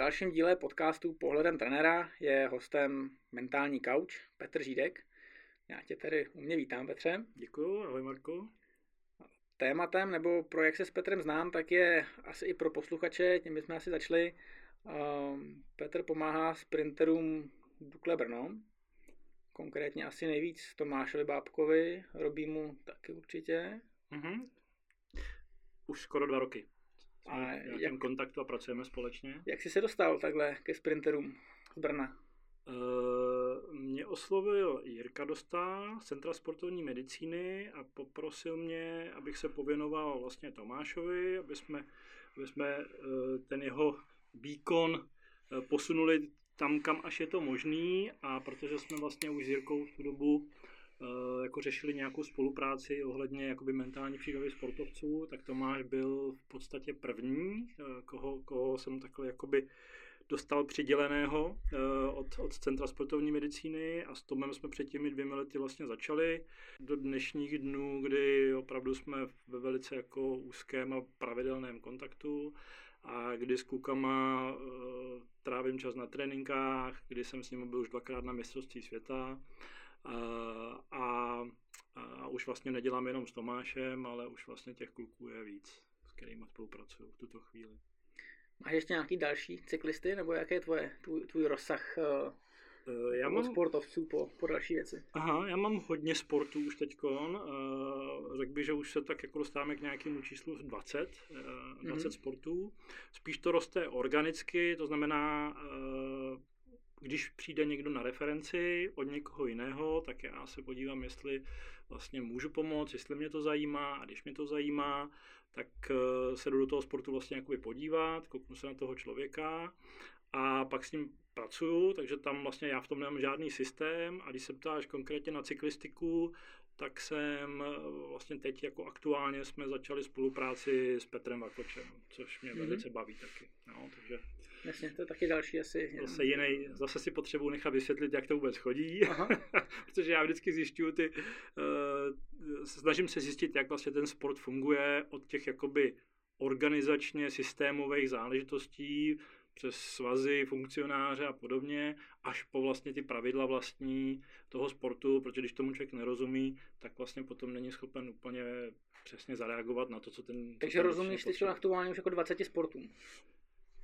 dalším díle podcastu Pohledem trenéra je hostem Mentální couch Petr Žídek. Já tě tady u mě vítám, Petře. Děkuji, ahoj Marko. Tématem, nebo pro jak se s Petrem znám, tak je asi i pro posluchače, tím bychom asi začali. Um, Petr pomáhá sprinterům Dukle Brno, konkrétně asi nejvíc Tomášovi Bábkovi, robí mu taky určitě. Mm-hmm. Už skoro dva roky. A v jak, kontaktu a pracujeme společně. Jak jsi se dostal takhle ke sprinterům z Brna? Uh, mě oslovil Jirka Dostá z Centra sportovní medicíny a poprosil mě, abych se pověnoval vlastně Tomášovi, aby jsme, aby jsme uh, ten jeho výkon uh, posunuli tam, kam až je to možný a protože jsme vlastně už s Jirkou v tu dobu jako řešili nějakou spolupráci ohledně jakoby mentální přípravy sportovců, tak Tomáš byl v podstatě první, eh, koho, koho jsem takhle jakoby dostal přiděleného eh, od, od Centra sportovní medicíny a s Tomem jsme před těmi dvěmi lety vlastně začali. Do dnešních dnů, kdy opravdu jsme ve velice jako úzkém a pravidelném kontaktu a kdy s klukama trávím čas na tréninkách, kdy jsem s nimi byl už dvakrát na mistrovství světa a, a už vlastně nedělám jenom s Tomášem, ale už vlastně těch kluků je víc, s kterými spolupracuju v tuto chvíli. Máš ještě nějaký další cyklisty, nebo jaký je tvoje, tvůj, tvůj rozsah uh, já mám, sportovců po, po další věci? Aha, já mám hodně sportů už teď. Uh, řekl bych, že už se tak jako dostáváme k nějakému číslu 20, uh, 20 mm-hmm. sportů. Spíš to roste organicky, to znamená, uh, když přijde někdo na referenci od někoho jiného, tak já se podívám, jestli vlastně můžu pomoct, jestli mě to zajímá a když mě to zajímá, tak eh, se jdu do toho sportu vlastně jakoby podívat, kouknu se na toho člověka a pak s ním pracuju, takže tam vlastně já v tom nemám žádný systém a když se ptáš konkrétně na cyklistiku, tak jsem eh, vlastně teď jako aktuálně jsme začali spolupráci s Petrem Vakočem, což mě mm-hmm. velice baví taky. No, takže Jasně, to je taky další asi. Zase jiný, zase si potřebuji nechat vysvětlit, jak to vůbec chodí, protože já vždycky zjišťuju ty, uh, snažím se zjistit, jak vlastně ten sport funguje od těch jakoby organizačně systémových záležitostí, přes svazy, funkcionáře a podobně, až po vlastně ty pravidla vlastní toho sportu, protože když tomu člověk nerozumí, tak vlastně potom není schopen úplně přesně zareagovat na to, co ten... Takže rozumíš teď aktuálně už jako 20 sportům?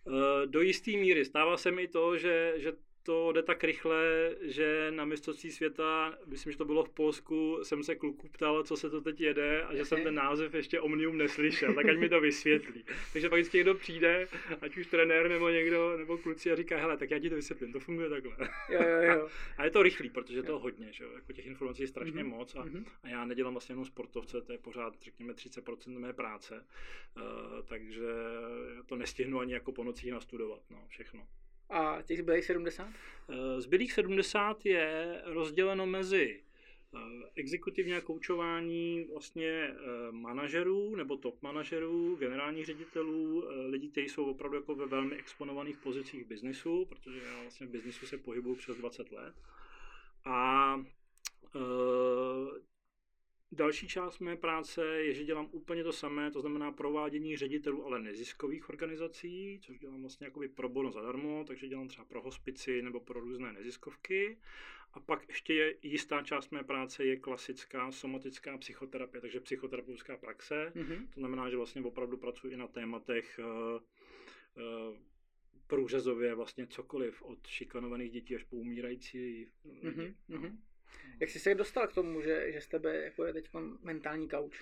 Eh, do jisté míry. Stává se mi to, že, že to jde tak rychle, že na mistrovství světa, myslím, že to bylo v Polsku, jsem se kluku ptal, co se to teď jede a že jsem ten název ještě Omnium neslyšel, tak ať mi to vysvětlí. Takže pak vždycky někdo přijde, ať už trenér nebo někdo, nebo kluci a říká, hele, tak já ti to vysvětlím, to funguje takhle. Jo, jo, jo. A je to rychlý, protože to je hodně, že jo? jako těch informací je strašně mm-hmm. moc a, mm-hmm. a, já nedělám vlastně jenom sportovce, to je pořád, řekněme, 30% mé práce, uh, takže to nestihnu ani jako po nocích nastudovat, no, všechno. A těch zbylých 70? Eh, zbylých 70 je rozděleno mezi eh, exekutivní koučování vlastně eh, manažerů nebo top manažerů, generálních ředitelů, lidí, kteří jsou opravdu jako ve velmi exponovaných pozicích v biznisu, protože já vlastně v biznisu se pohybuju přes 20 let. A Další část mé práce je, že dělám úplně to samé, to znamená provádění ředitelů, ale neziskových organizací, což dělám vlastně jakoby pro bono zadarmo, takže dělám třeba pro hospici nebo pro různé neziskovky. A pak ještě je jistá část mé práce je klasická somatická psychoterapie, takže psychoterapeutická praxe. Mm-hmm. To znamená, že vlastně opravdu pracuji i na tématech uh, uh, průřezově vlastně cokoliv, od šikanovaných dětí až po umírající lidi. Mm-hmm. No. Jak jsi se dostal k tomu, že, že z tebe jako je teď mentální kauč?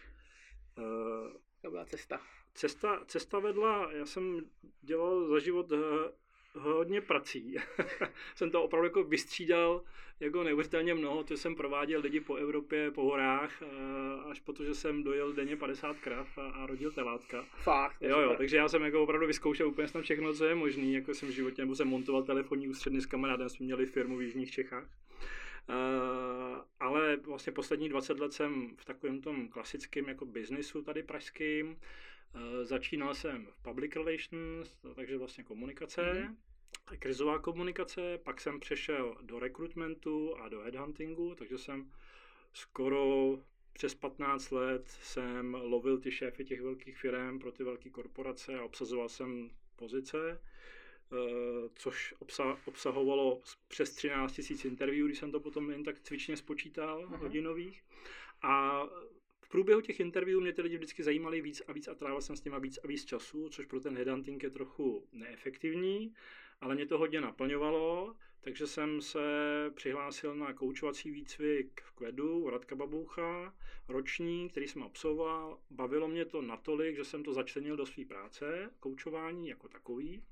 Uh, to byla cesta. Cesta, cesta vedla, já jsem dělal za život uh, hodně prací. jsem to opravdu jako vystřídal jako neuvěřitelně mnoho, to jsem prováděl lidi po Evropě, po horách, uh, až protože jsem dojel denně 50 krav a, a rodil telátka. Fakt? Jo, jo, takže já jsem jako opravdu vyzkoušel úplně snad všechno, co je možné, jako jsem v životě, nebo jsem montoval telefonní ústředny s kamarádem, jsme měli firmu v Jižních Čechách. Uh, ale vlastně poslední 20 let jsem v takovém tom klasickém jako biznisu tady pražským. Uh, začínal jsem v public relations, takže vlastně komunikace, mm-hmm. krizová komunikace, pak jsem přešel do rekrutmentu a do headhuntingu, takže jsem skoro přes 15 let jsem lovil ty šéfy těch velkých firm pro ty velké korporace a obsazoval jsem pozice. Což obsa- obsahovalo přes 13 000 interview, když jsem to potom jen tak cvičně spočítal, Aha. hodinových. A v průběhu těch interview mě ty lidi vždycky zajímali víc a víc a trávil jsem s nimi víc a víc času, což pro ten headhunting je trochu neefektivní, ale mě to hodně naplňovalo, takže jsem se přihlásil na koučovací výcvik v Kvedu, Radka Baboucha, roční, který jsem absolvoval. Bavilo mě to natolik, že jsem to začlenil do své práce, koučování jako takový.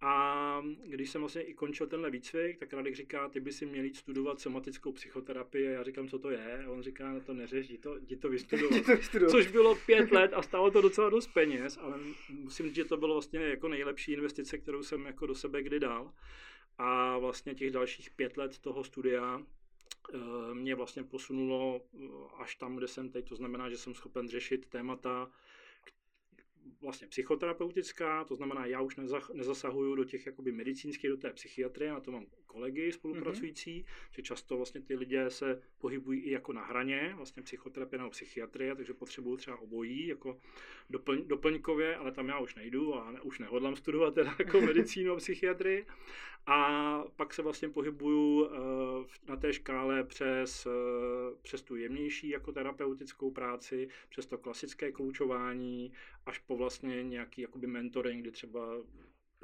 A když jsem vlastně i končil tenhle výcvik, tak Radek říká, ty by si měl jít studovat somatickou psychoterapii. A já říkám, co to je? A on říká, no to neřeš, jdi to, jdi to vystudovat. Což bylo pět let a stálo to docela dost peněz, ale musím říct, že to bylo vlastně jako nejlepší investice, kterou jsem jako do sebe kdy dal. A vlastně těch dalších pět let toho studia eh, mě vlastně posunulo eh, až tam, kde jsem teď. To znamená, že jsem schopen řešit témata, vlastně psychoterapeutická, to znamená, já už nezasahuju do těch jakoby medicínských, do té psychiatrie, na to mám kolegy spolupracující, mm-hmm. že často vlastně ty lidé se pohybují i jako na hraně, vlastně psychoterapie nebo psychiatrie, takže potřebuju třeba obojí, jako doplň, doplňkově, ale tam já už nejdu a ne, už nehodlám studovat teda jako medicínu a psychiatrii. A pak se vlastně pohybuju uh, na té škále přes, uh, přes tu jemnější jako terapeutickou práci, přes to klasické koučování, až po vlastně nějaký jakoby mentoring, kdy třeba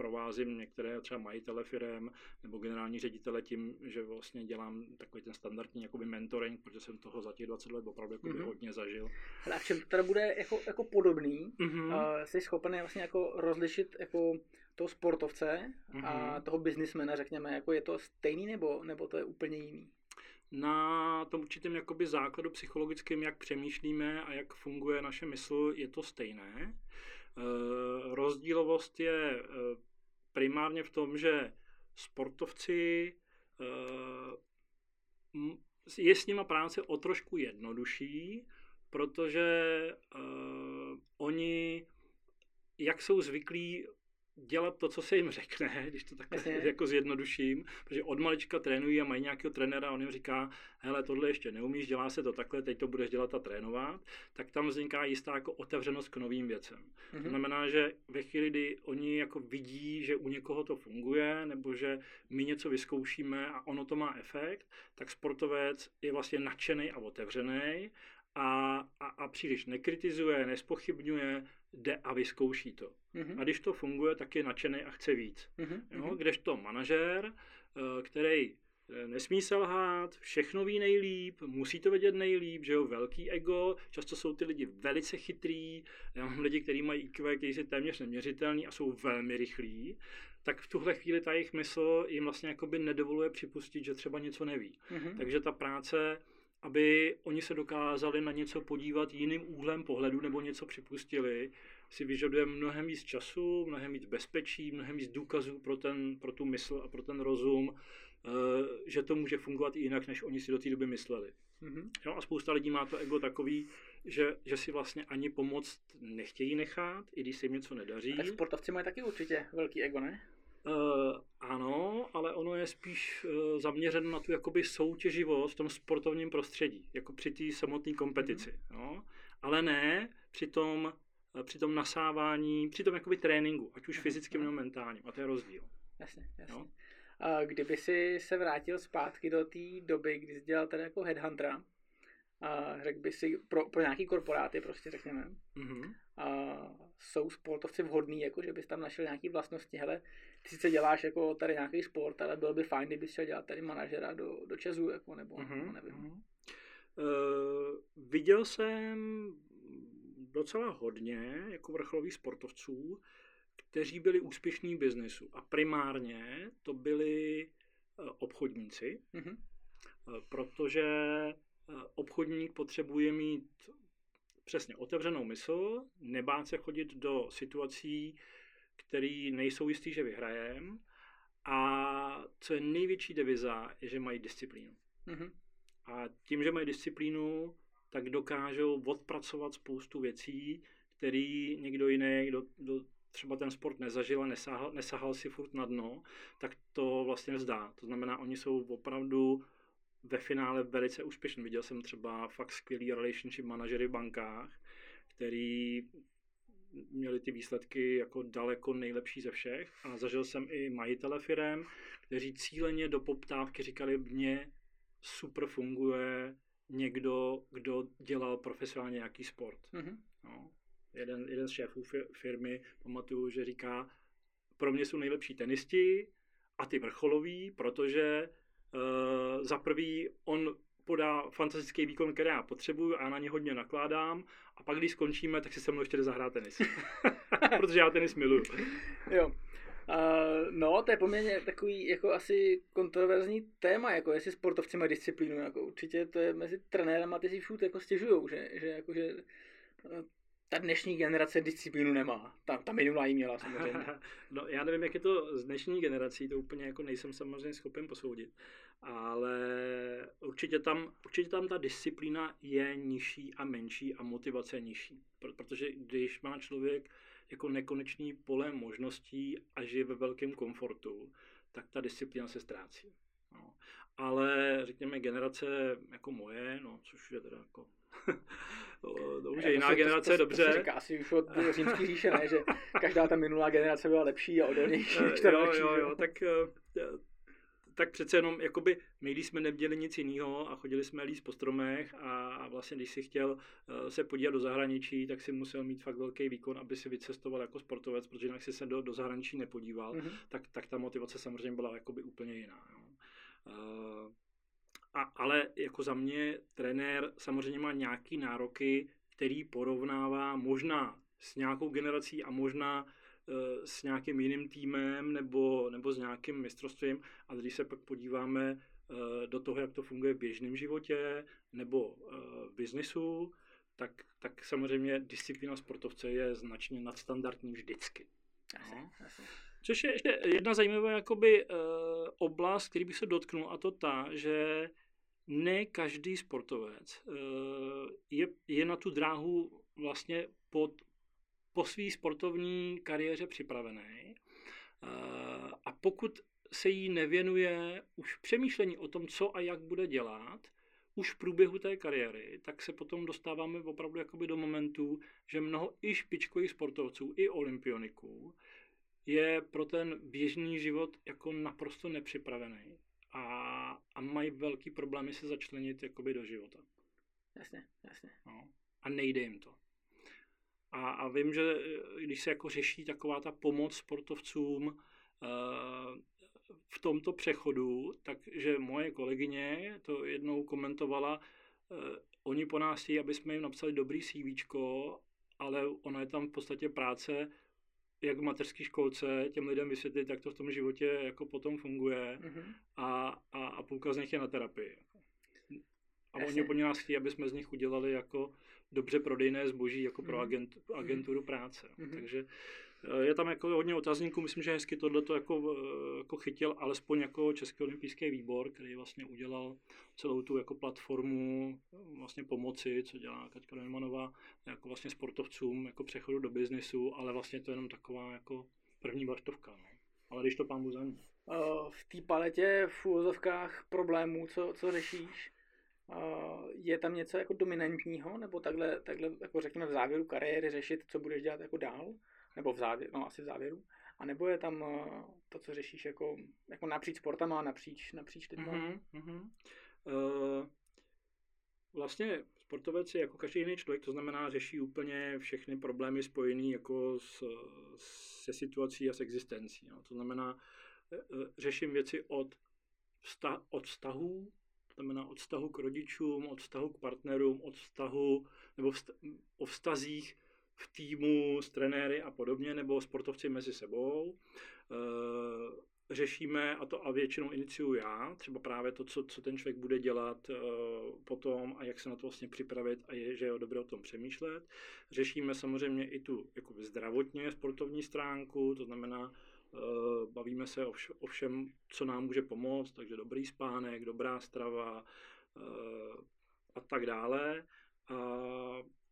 provázím některé třeba majitele firm nebo generální ředitele tím, že vlastně dělám takový ten standardní jakoby mentoring, protože jsem toho za těch 20 let opravdu mm-hmm. hodně zažil. Ale a v čem to teda bude jako, jako podobný? Mm-hmm. Uh, jsi schopen vlastně jako rozlišit jako toho sportovce mm-hmm. a mhm. toho biznismena, řekněme, jako je to stejný nebo, nebo to je úplně jiný? Na tom určitém jakoby základu psychologickém, jak přemýšlíme a jak funguje naše mysl, je to stejné. E, rozdílovost je e, primárně v tom, že sportovci e, je s nima práce o trošku jednodušší, protože uh, oni, jak jsou zvyklí dělat to, co se jim řekne, když to takhle Jasně. jako zjednoduším, protože od malička trénují a mají nějakého trenéra a on jim říká, hele, tohle ještě neumíš, dělá se to takhle, teď to budeš dělat a trénovat, tak tam vzniká jistá jako otevřenost k novým věcem. Mm-hmm. To mhm. znamená, že ve chvíli, kdy oni jako vidí, že u někoho to funguje, nebo že my něco vyzkoušíme a ono to má efekt, tak sportovec je vlastně nadšený a otevřený a, a, a příliš nekritizuje, nespochybňuje, jde a vyzkouší to. Mm-hmm. A když to funguje, tak je nadšený a chce víc. Mm-hmm. Jo? Kdežto manažér, eh, který eh, nesmí selhát, všechno ví nejlíp, musí to vědět nejlíp, že jo, velký ego, často jsou ty lidi velice chytrý, já mám lidi, kteří mají IQ, který jsou téměř neměřitelný a jsou velmi rychlí, tak v tuhle chvíli ta jejich mysl jim vlastně jakoby nedovoluje připustit, že třeba něco neví. Mm-hmm. Takže ta práce aby oni se dokázali na něco podívat jiným úhlem pohledu nebo něco připustili, si vyžaduje mnohem víc času, mnohem víc bezpečí, mnohem víc důkazů pro, ten, pro tu mysl a pro ten rozum, eh, že to může fungovat i jinak, než oni si do té doby mysleli. Mm-hmm. Jo, a spousta lidí má to ego takový, že, že si vlastně ani pomoct nechtějí nechat, i když se jim něco nedaří. A tak sportovci mají taky určitě velký ego, ne? Uh, ano, ale ono je spíš uh, zaměřeno na tu jakoby soutěživost v tom sportovním prostředí, jako při té samotné kompetici. Mm. No? Ale ne při tom, uh, při tom nasávání, při tom jakoby tréninku, ať už fyzickým nebo mentálním. A to je rozdíl. Jasně, jasně. No? Uh, kdyby si se vrátil zpátky do té doby, kdy jsi dělal tady jako headhuntera, a řekl by si pro, pro nějaký korporáty, prostě řekněme, mm-hmm. a jsou sportovci vhodný, jako že bys tam našel nějaký vlastnosti, hele, ty sice děláš jako tady nějaký sport, ale bylo by fajn, kdyby šel dělat tady manažera do, do Česu, jako, nebo, mm-hmm. nevím. Mm-hmm. Uh, viděl jsem docela hodně jako vrcholových sportovců, kteří byli úspěšní v biznesu. A primárně to byli uh, obchodníci, mm-hmm. uh, protože obchodník potřebuje mít přesně otevřenou mysl, nebát se chodit do situací, který nejsou jistý, že vyhrajem. A co je největší deviza, je, že mají disciplínu. Mm-hmm. A tím, že mají disciplínu, tak dokážou odpracovat spoustu věcí, který někdo jiný, kdo, kdo třeba ten sport nezažil a nesahal, nesahal si furt na dno, tak to vlastně vzdá. To znamená, oni jsou opravdu ve finále velice úspěšný. Viděl jsem třeba fakt skvělý relationship manažery v bankách, který měli ty výsledky jako daleko nejlepší ze všech. A zažil jsem i majitele firem, kteří cíleně do poptávky říkali, mně super funguje někdo, kdo dělal profesionálně nějaký sport. Mm-hmm. No. Jeden, jeden z šéfů firmy, pamatuju, že říká, pro mě jsou nejlepší tenisti a ty vrcholoví, protože uh, za prvý on podá fantastický výkon, který já potřebuju a já na ně hodně nakládám a pak, když skončíme, tak si se mnou ještě zahrát tenis. protože já tenis miluju. Jo. Uh, no, to je poměrně takový jako asi kontroverzní téma, jako jestli sportovci mají disciplínu, jako určitě to je mezi trenérama, ty si všude jako stěžujou, že, že, jako, že eh, ta dnešní generace disciplínu nemá. Ta, ta minulá jí měla samozřejmě. no, já nevím, jak je to s dnešní generací, to úplně jako nejsem samozřejmě schopen posoudit. Ale určitě tam, určitě tam ta disciplína je nižší a menší a motivace je nižší. Protože když má člověk jako nekonečný pole možností a žije ve velkém komfortu, tak ta disciplína se ztrácí. No. Ale řekněme generace jako moje, no, což je teda jako to už je jiná generace, to, to, dobře. To se říká asi už od římský říše, ne? že každá ta minulá generace byla lepší a odolnější než ta jo, jo, jo, tak, eh, tak přece jenom, jakoby my, když jsme neměli nic jiného a chodili jsme líst po stromech a vlastně, když si chtěl eh, se podívat do zahraničí, tak si musel mít fakt velký výkon, aby si vycestoval jako sportovec, protože jinak si se do, do zahraničí nepodíval, mm-hmm. tak, tak ta motivace samozřejmě byla jakoby úplně jiná. Jo. Uh, a, ale jako za mě trenér samozřejmě má nějaký nároky, který porovnává možná s nějakou generací a možná e, s nějakým jiným týmem nebo, nebo s nějakým mistrovstvím. A když se pak podíváme e, do toho, jak to funguje v běžném životě nebo e, v biznisu, tak, tak samozřejmě disciplína sportovce je značně nadstandardní vždycky. No. Což je ještě jedna zajímavá jakoby, uh, oblast, který bych se dotknul, a to ta, že ne každý sportovec uh, je, je na tu dráhu vlastně pod, po své sportovní kariéře připravený. Uh, a pokud se jí nevěnuje už přemýšlení o tom, co a jak bude dělat, už v průběhu té kariéry, tak se potom dostáváme opravdu jakoby do momentu, že mnoho i špičkových sportovců, i olympioniků je pro ten běžný život jako naprosto nepřipravený a, a mají velký problémy se začlenit jakoby do života. Jasně, jasně. No. A nejde jim to. A, a vím, že eh, když se jako řeší taková ta pomoc sportovcům uh, v tomto přechodu, takže moje kolegyně to jednou komentovala, uh, oni po nás chtějí, aby jsme jim napsali dobrý CV, ale ona je tam v podstatě práce jak v mateřské školce těm lidem vysvětlit, jak to v tom životě jako potom funguje mm-hmm. a, a, a půlka z nich je na terapii. A Jasně. oni po nás chtějí, aby jsme z nich udělali jako dobře prodejné zboží jako pro mm-hmm. agent, agenturu práce. Mm-hmm. Takže je tam jako hodně otazníků, myslím, že hezky tohle to jako, eh, jako chytil, alespoň jako Český olympijský výbor, který vlastně udělal celou tu jako platformu eh, vlastně pomoci, co dělá Kaťka Neumannová, jako vlastně sportovcům, jako přechodu do biznisu, ale vlastně to je jenom taková jako první vlaštovka. No. Ale když to pán Bůh V té paletě v úvozovkách problémů, co, co řešíš, je tam něco jako dominantního, nebo takhle, takhle jako řekněme v závěru kariéry řešit, co budeš dělat jako dál? Nebo v závěru, no asi v závěru, a nebo je tam uh, to, co řešíš jako, jako napříč sportama, napříč, napříč lidma? Mm-hmm, mm-hmm. Uh, vlastně sportovec je jako každý jiný člověk, to znamená řeší úplně všechny problémy spojené jako s, se situací a s existencí. No. To znamená, uh, řeším věci od, vztah, od vztahů, to znamená od vztahu k rodičům, od vztahu k partnerům, od vztahu nebo vsta, o vztazích v týmu s trenéry a podobně, nebo sportovci mezi sebou. E, řešíme, a to a většinou iniciuju já, třeba právě to, co, co ten člověk bude dělat e, potom a jak se na to vlastně připravit a je, že je dobré o tom přemýšlet. Řešíme samozřejmě i tu jako zdravotně sportovní stránku, to znamená, e, bavíme se o, vš- o všem, co nám může pomoct, takže dobrý spánek, dobrá strava a tak dále. A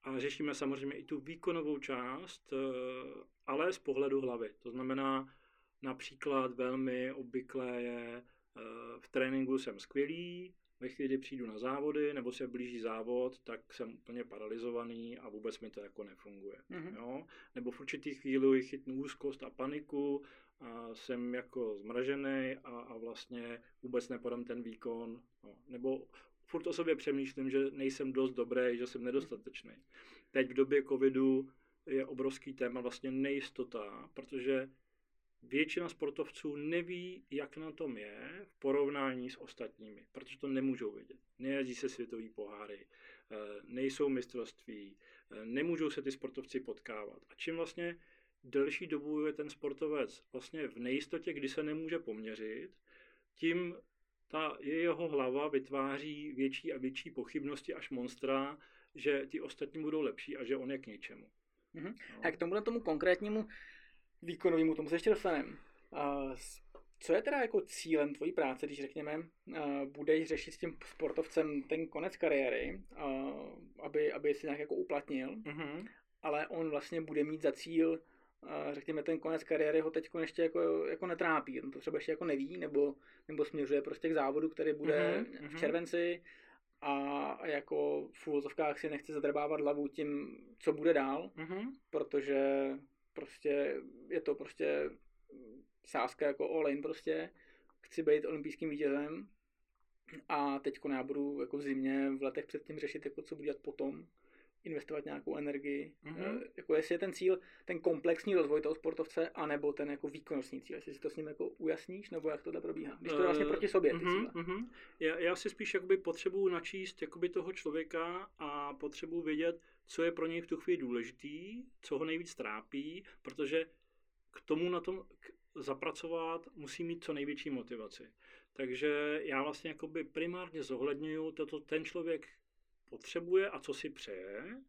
a řešíme samozřejmě i tu výkonovou část, eh, ale z pohledu hlavy. To znamená, například velmi obvyklé je, eh, v tréninku jsem skvělý, Ve chvíli, kdy přijdu na závody nebo se blíží závod, tak jsem úplně paralizovaný a vůbec mi to jako nefunguje. Mm-hmm. Jo? Nebo v určitých chvíli chytnu úzkost a paniku a jsem jako zmražený a, a vlastně vůbec nepodám ten výkon. No. Nebo furt o sobě přemýšlím, že nejsem dost dobrý, že jsem nedostatečný. Teď v době covidu je obrovský téma vlastně nejistota, protože většina sportovců neví, jak na tom je v porovnání s ostatními, protože to nemůžou vědět. Nejezdí se světový poháry, eh, nejsou mistrovství, eh, nemůžou se ty sportovci potkávat. A čím vlastně delší dobu je ten sportovec vlastně v nejistotě, kdy se nemůže poměřit, tím ta jeho hlava vytváří větší a větší pochybnosti až monstra, že ty ostatní budou lepší a že on je k něčemu. Mm-hmm. No. A k tomu, tomu konkrétnímu výkonovému, tomu se ještě dostaneme. Co je teda jako cílem tvojí práce, když řekněme, budeš řešit s tím sportovcem ten konec kariéry, aby, aby si nějak jako uplatnil, mm-hmm. ale on vlastně bude mít za cíl, řekněme, ten konec kariéry ho teď ještě jako, jako netrápí, on to třeba ještě jako neví, nebo, nebo směřuje prostě k závodu, který bude mm-hmm. v červenci a jako v úvozovkách si nechce zadrbávat hlavu tím, co bude dál, mm-hmm. protože prostě je to prostě sázka jako all in prostě. Chci být olympijským vítězem a teď já budu jako v zimě, v letech předtím řešit, jako co budu dělat potom, investovat nějakou energii. Mm-hmm. Jako jestli je ten cíl ten komplexní rozvoj toho sportovce, anebo ten jako výkonnostní cíl. Jestli si to s ním jako ujasníš, nebo jak to probíhá. Když to je vlastně proti sobě, ty mm-hmm, Mm-hmm. Já, já si spíš jakoby potřebuji načíst jakoby toho člověka a potřebuji vědět, co je pro něj v tu chvíli důležitý, co ho nejvíc trápí, protože k tomu na tom zapracovat musí mít co největší motivaci. Takže já vlastně jakoby primárně zohledňuju to, ten člověk potřebuje a co si přeje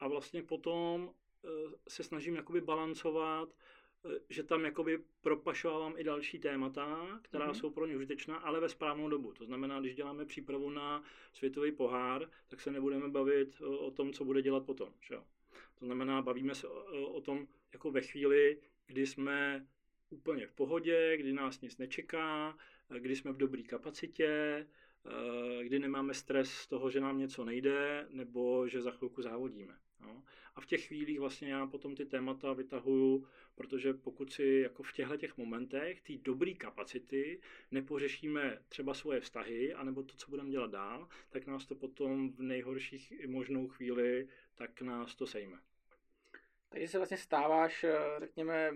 a vlastně potom eh, se snažím jakoby balancovat, eh, že tam jakoby propašovávám i další témata, která mm-hmm. jsou pro ně užitečná, ale ve správnou dobu. To znamená, když děláme přípravu na světový pohár, tak se nebudeme bavit o, o tom, co bude dělat potom. Že? To znamená, bavíme se o, o tom jako ve chvíli, kdy jsme úplně v pohodě, kdy nás nic nečeká, kdy jsme v dobré kapacitě, kdy nemáme stres z toho, že nám něco nejde, nebo že za chvilku závodíme. No. A v těch chvílích vlastně já potom ty témata vytahuju, protože pokud si jako v těchto těch momentech ty dobré kapacity nepořešíme třeba svoje vztahy, anebo to, co budeme dělat dál, tak nás to potom v nejhorších možnou chvíli, tak nás to sejme. Takže se vlastně stáváš, eh, řekněme,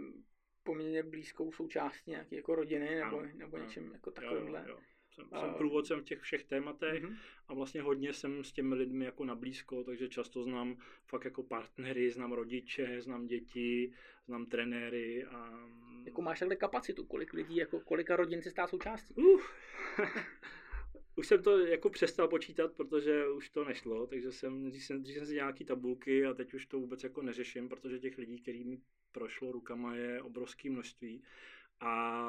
poměrně blízkou součástí nějaké jako rodiny nebo, ano, nebo něčem jako takovémhle. Jo, jo. Jsem, a... jsem průvodcem v těch všech tématech mm-hmm. a vlastně hodně jsem s těmi lidmi jako na blízko, takže často znám fakt jako partnery, znám rodiče, znám děti, znám trenéry a... Jako máš takhle kapacitu, kolik lidí, jako kolika rodin se stá součástí? Uh. už jsem to jako přestal počítat, protože už to nešlo, takže jsem, když jsem, když jsem si nějaký tabulky a teď už to vůbec jako neřeším, protože těch lidí, kterými prošlo rukama, je obrovské množství. A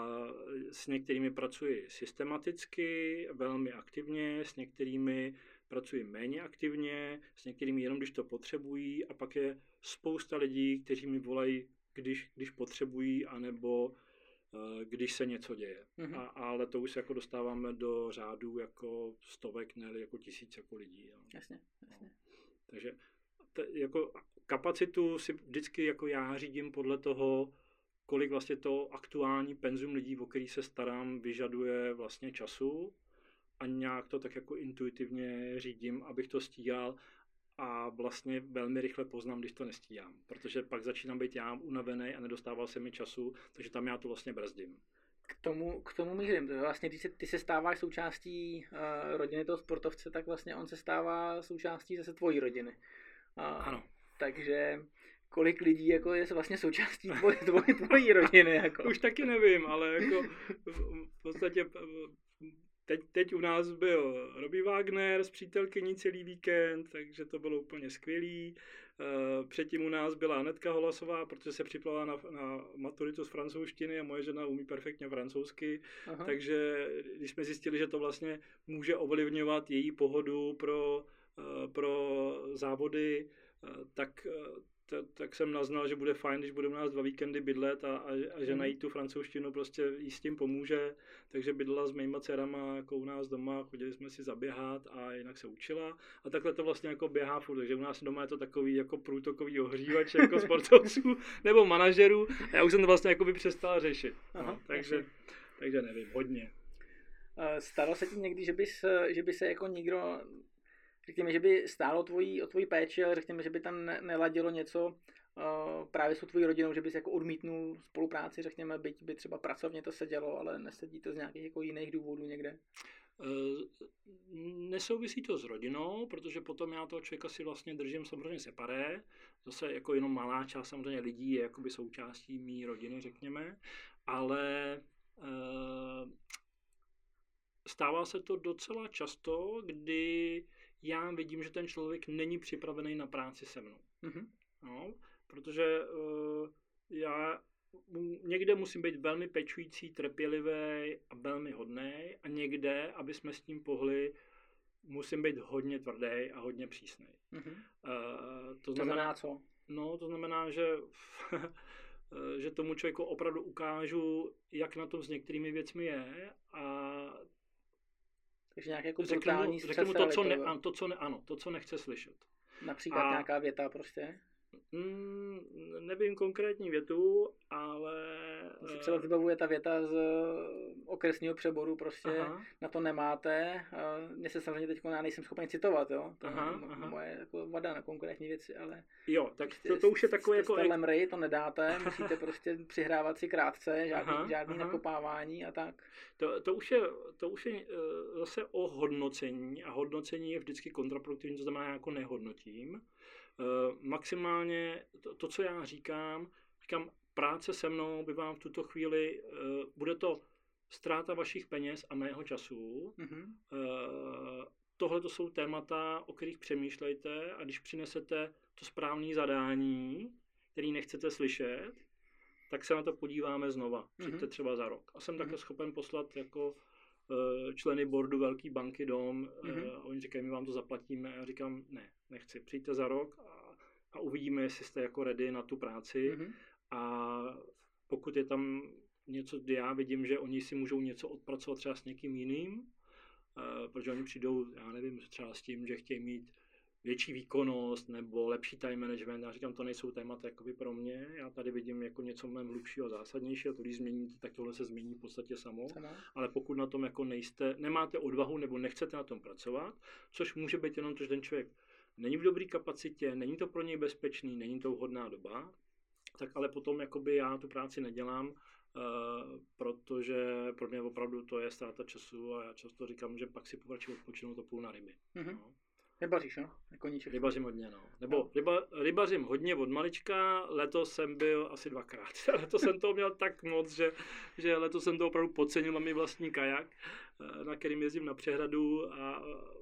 s některými pracuji systematicky, velmi aktivně, s některými pracuji méně aktivně, s některými jenom když to potřebují a pak je spousta lidí, kteří mi volají, když, když potřebují, anebo Eh, když se něco děje. Mm-hmm. A, ale to už se jako dostáváme do řádů jako stovek, ne jako tisíc jako lidí. Jo. Jasně, jasně. No. Takže t- jako kapacitu si vždycky jako já řídím podle toho, kolik vlastně to aktuální penzum lidí, o který se starám, vyžaduje vlastně času a nějak to tak jako intuitivně řídím, abych to stíhal a vlastně velmi rychle poznám, když to nestíhám, protože pak začínám být já unavený a nedostával se mi času, takže tam já to vlastně brzdím. K tomu, k tomu mířím. Vlastně, když se, ty se stáváš součástí uh, rodiny toho sportovce, tak vlastně on se stává součástí zase tvojí rodiny. Uh, ano. Takže kolik lidí jako je vlastně součástí tvojí, tvojí, tvojí rodiny. Jako. Už taky nevím, ale jako v podstatě Teď, teď u nás byl Robbie Wagner s přítelkyní celý víkend, takže to bylo úplně skvělý. Eh, předtím u nás byla Anetka Holasová, protože se připravila na, na maturitu z francouzštiny a moje žena umí perfektně francouzsky. Aha. Takže když jsme zjistili, že to vlastně může ovlivňovat její pohodu pro, eh, pro závody, eh, tak t- tak jsem naznal, že bude fajn, když budeme nás dva víkendy bydlet a, a, a že Mhm. najít tu francouzštinu prostě jí s tím pomůže. Takže bydlela s mýma dcerama jako u nás doma, chodili jsme si zaběhat a jinak se učila. A takhle to vlastně jako běhá furt, takže u nás doma je to takový jako průtokový ohřívač jako sportovců nebo manažerů. A já už jsem to vlastně jako by přestal řešit. Aha, No, takže, takže nevím, hodně. Eh, Stalo se ti někdy, že bys, eh, že by se jako nikdo, řekněme, že by stálo tvojí, o tvojí péči, ale řekněme, že by tam ne- neladilo něco eh, právě s tvojí rodinou, že bys jako odmítnul spolupráci, řekněme, byť by třeba pracovně to sedělo, ale nesedí to z nějakých jako jiných důvodů někde. Eh, Nesouvisí to s rodinou, protože potom já toho člověka si vlastně držím samozřejmě separé. Zase jako jenom malá část samozřejmě lidí je jakoby součástí mý rodiny, řekněme. Ale eh, stává se to docela často, kdy já vidím, že ten člověk není připravený na práci se mnou. Mhm. No, protože uh, já někde musím být velmi pečující, trpělivý a velmi hodný a někde, aby jsme s tím pohli, musím být hodně tvrdý a hodně přísný. Mhm. Uh, to To znamená co? No, to znamená, že, eh, že tomu člověku opravdu ukážu, jak na tom s některými věcmi je a Takže nějaké jako řeknu mu, řeknu mu to, co ne, to, co ne, ano, to, co nechce slyšet. Například a- nějaká věta prostě. Mm, nevím konkrétní větu, ale... Mně se eh, třeba vybavuje ta věta z eh, okresního přeboru, prostě aha, na to nemáte. Mně se samozřejmě teď já nejsem schopen citovat, jo. To Aha, je aha. moje jako vada na konkrétní věci, ale jo, tak prostě to, to už je takové jako... testem Lemry to nedáte, musíte prostě přihrávat si krátce, žádný, Aha, žádný aha. nakopávání a tak. To, to už je, to už je eh, zase o hodnocení a hodnocení je vždycky kontraproduktivní, to znamená, já jako nehodnotím. Eh, Maximálně to, to, co já říkám, říkám, práce se mnou by vám v tuto chvíli, eh, bude to ztráta vašich peněz a mého času, Mhm. tohle to jsou témata, o kterých přemýšlejte a když přinesete to správné zadání, který nechcete slyšet, tak se na to podíváme znova. Přijďte Mhm. třeba za rok. A jsem takhle Mhm. schopen poslat jako členy boardu velké banky dom Mhm. a oni říkají, my vám to zaplatíme. A já říkám, ne, nechci. Přijďte za rok a, a uvidíme, jestli jste jako ready na tu práci. Mhm. A pokud je tam něco, kdy já vidím, že oni si můžou něco odpracovat třeba s někým jiným, eh, protože oni přijdou, já nevím, třeba s tím, že chtějí mít větší výkonnost nebo lepší time management. Já říkám, to nejsou témata jakoby pro mě. Já tady vidím jako něco mnohem hlubšího a zásadnějšího. To, když změníte, tak tohle se změní v podstatě samo. Samo. Ale pokud na tom jako nejste, nemáte odvahu nebo nechcete na tom pracovat, což může být jenom to, že ten člověk není v dobré kapacitě, není to pro něj bezpečný, není to vhodná doba, tak ale potom jakoby já tu práci nedělám, uh, protože pro mě opravdu to je ztráta času a já často říkám, že pak si povrčím odpočinout to půl na ryby. Mhm. No. Nebaříš, no? Jako niček. Rybařím hodně, no. Nebo No. ryba, rybařím hodně od malička, letos jsem byl asi dvakrát. letos jsem toho měl tak moc, že, že letos jsem to opravdu podcenil, mám i vlastní kajak, eh, na kterým jezdím na přehradu a eh,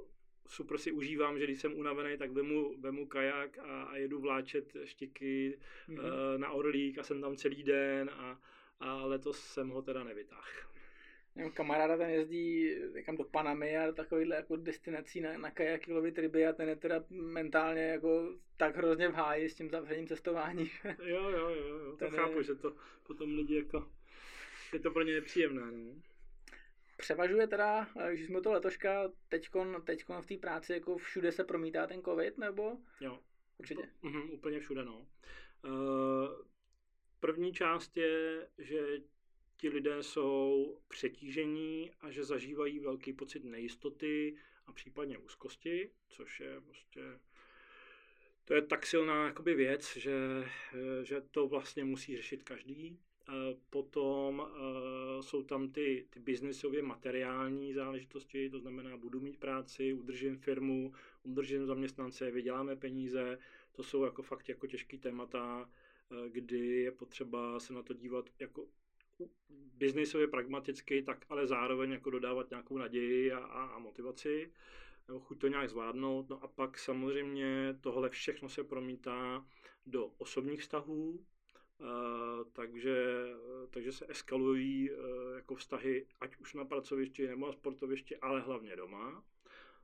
super si užívám, že když jsem unavený, tak vemu, vemu kajak a, a jedu vláčet štiky Mhm. eh, na Orlík a jsem tam celý den a, a letos jsem ho teda nevytáhl. Mám kamaráda, ten jezdí někam do Panamy a do takovýchhle jako destinací na, na kajaky lovit ryby a ten je teda mentálně jako tak hrozně v háji s tím zavřením cestování. Jo, jo, jo, jo. to je- chápu, že to potom lidi jako, je to pro ně nepříjemné, no. Převažuje teda, eh, když jsme to letoška, teďkon, teďkon v té práci, jako všude se promítá ten covid, nebo? Jo, Určitě. Mhm, úplně všude, no. Eh, První část je, že ti lidé jsou přetížení a že zažívají velký pocit nejistoty a případně úzkosti, což je prostě to je tak silná jakoby věc, že, že to vlastně musí řešit každý. Eh, Potom eh, jsou tam ty, ty biznisově materiální záležitosti, to znamená, budu mít práci, udržím firmu, udržím zaměstnance, vyděláme peníze, to jsou jako fakt jako těžký témata, eh, kdy je potřeba se na to dívat jako biznisově pragmaticky, tak ale zároveň jako dodávat nějakou naději a, a, a motivaci, nebo chuť to nějak zvládnout. No a pak samozřejmě tohle všechno se promítá do osobních vztahů, eh, takže, takže se eskalují eh, jako vztahy ať už na pracovišti nebo na sportovišti, ale hlavně doma.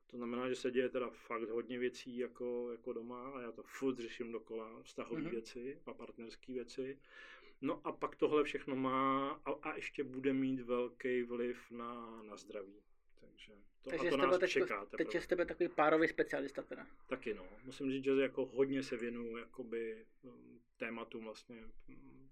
To znamená, že se děje teda fakt hodně věcí jako, jako doma a já to furt řeším dokola, vztahové mm-hmm. věci a partnerské věci. No a pak tohle všechno má a, a ještě bude mít velký vliv na, na zdraví. Takže to, Takže a to nás teď, čeká. Teď je z tebe takový párový specialista teda. Taky no. Musím říct, že jako hodně se věnuju jakoby um, tématům vlastně um,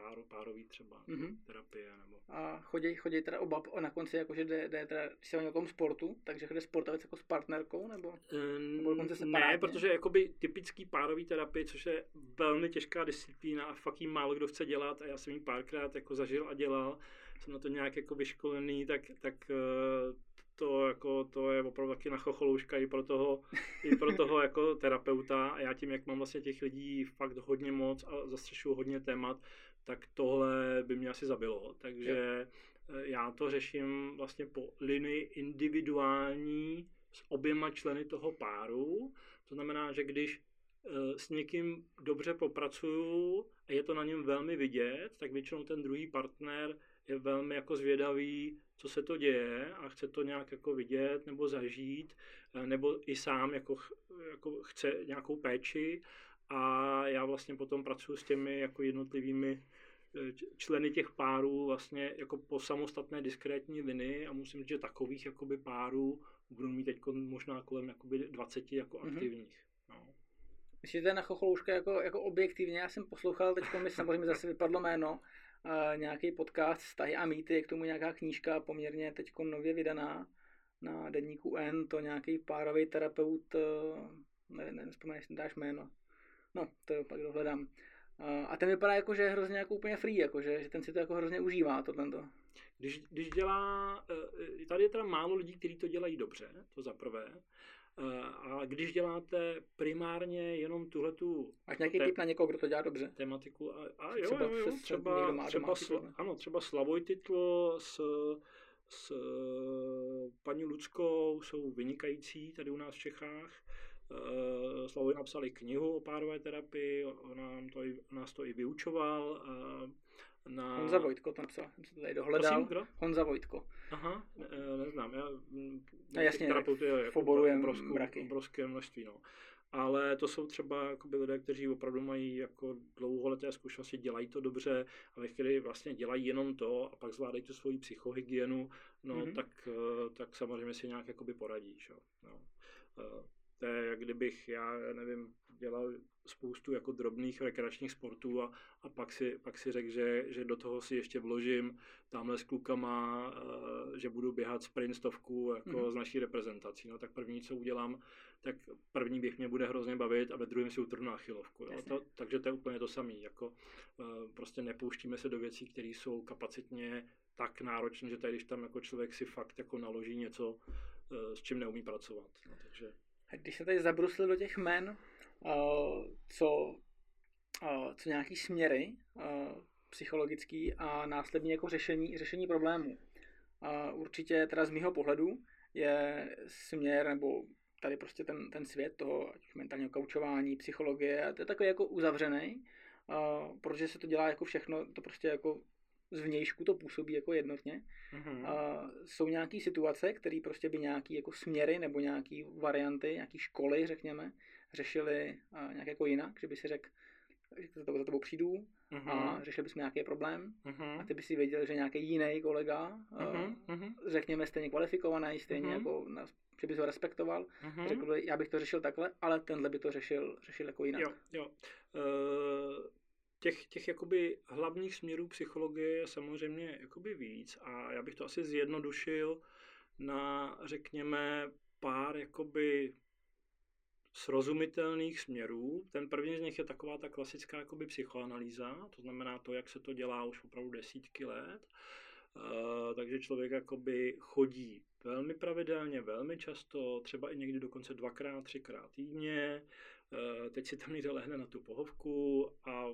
páro, párový třeba mm-hmm. terapie. Nebo... A chodí, chodí teda oba na konci, jakože jde, jde teda, když se o někom sportu, takže jde sportovec jako s partnerkou, nebo, um, nebo dokonce Ne, protože jakoby typický párový terapie, což je velmi těžká disciplína a fakt jí málo kdo chce dělat a já jsem ji párkrát jako zažil a dělal, jsem na to nějak jako vyškolený, tak, tak uh, to, jako, to je opravdu taky na chocholouška i pro toho, i pro toho jako terapeuta a já tím, jak mám vlastně těch lidí fakt hodně moc a zastřešuju hodně témat, tak tohle by mě asi zabilo. Takže jo. Eh, já to řeším vlastně po linii individuální s oběma členy toho páru. To znamená, že když eh, s někým dobře popracuju a je to na něm velmi vidět, tak většinou ten druhý partner je velmi jako zvědavý, co se to děje a chce to nějak jako vidět nebo zažít, eh, nebo i sám jako, jako chce nějakou péči a já vlastně potom pracuji s těmi jako jednotlivými členy těch párů vlastně jako po samostatné diskrétní linii a musím říct, že takových jakoby párů budu mít teď možná kolem jakoby 20 jako mm-hmm. aktivních. No. Myslíte na chocholouška jako, jako objektivně? Já jsem poslouchal, teď mi samozřejmě zase vypadlo jméno, uh, nějaký podcast Stahy a mýty, je k tomu nějaká knížka poměrně teď nově vydaná na denníku N, to nějaký párový terapeut, uh, nevím, nevím, jestli dáš jméno. No, to pak dohledám. A ten vypadá jako, že je hrozně jako úplně free, jako, že, že ten si to jako hrozně užívá, tohle. Když, když dělá, tady je teda málo lidí, kteří to dělají dobře, to za prvé. Eh, a když děláte primárně jenom tuhle tu... Máš nějaký tip na někoho, kdo to dělá dobře? Tematiku. A, a jo, třeba, jo, jo, třeba, třeba, třeba sl, ano, třeba Slavoj Titlo s, s paní Luckou jsou vynikající tady u nás v Čechách. Uh, Slavoj napsali knihu o párové terapii, on nám to i, nás to i vyučoval. Uh, na... Honza Vojtko to napsal, jsem se to tady dohledal. Prosím, kdo? Honza Vojtko. Aha, ne, neznám, já... No, jasně, terapeuty je jako obrovské, obrovské množství, no. Ale to jsou třeba jakoby, lidé, kteří opravdu mají jako dlouholeté zkušenosti, dělají to dobře a ve chvíli vlastně dělají jenom to a pak zvládají tu svoji psychohygienu, no mm-hmm. tak, eh, tak samozřejmě si nějak jakoby poradí. Že? No. Eh, to je, jak kdybych, já nevím, dělal spoustu jako drobných rekreačních sportů a, a pak si, pak si řekl, že, že do toho si ještě vložím tamhle s klukama, uh, že budu běhat sprint stovku jako mm-hmm. z naší reprezentací. No tak první, co udělám, tak první běh mě bude hrozně bavit a ve druhém si utrhnu achilovku. Jo. To, takže to je úplně to samé. Jako, uh, prostě nepouštíme se do věcí, které jsou kapacitně tak náročné, že tady, když tam jako člověk si fakt jako naloží něco, uh, s čím neumí pracovat. No, takže... Když se tady zabrusli do těch men, co, co nějaký směry psychologický a následně jako řešení, řešení problémů. Určitě teda z mýho pohledu je směr nebo tady prostě ten, ten svět toho mentálního kaučování, psychologie, to je takový jako uzavřený, protože se to dělá jako všechno, to prostě jako zvnějšku to působí jako jednotně. Mm-hmm. A jsou nějaké situace, které prostě by nějaké jako směry nebo nějaké varianty, nějaké školy, řekněme, řešili uh, nějak jako jinak, že by si řekl, že za, to, za tebou přijdu mm-hmm. a řešili bychom nějaký problém mm-hmm. a ty by si věděl, že nějaký jiný kolega, mm-hmm. řekněme stejně kvalifikovaný, stejně mm-hmm. jako na, že bys ho respektoval, mm-hmm. řekl by, já bych to řešil takhle, ale tenhle by to řešil, řešil jako jinak. Jo, jo. Uh, těch, těch jakoby hlavních směrů psychologie je samozřejmě jakoby víc a já bych to asi zjednodušil na, řekněme, pár jakoby srozumitelných směrů. Ten první z nich je taková ta klasická jakoby psychoanalýza, to znamená to, jak se to dělá už opravdu desítky let. Uh, takže člověk jakoby chodí velmi pravidelně, velmi často, třeba i někdy dokonce dvakrát, třikrát týdně. Uh, teď si tam někde lehne na tu pohovku a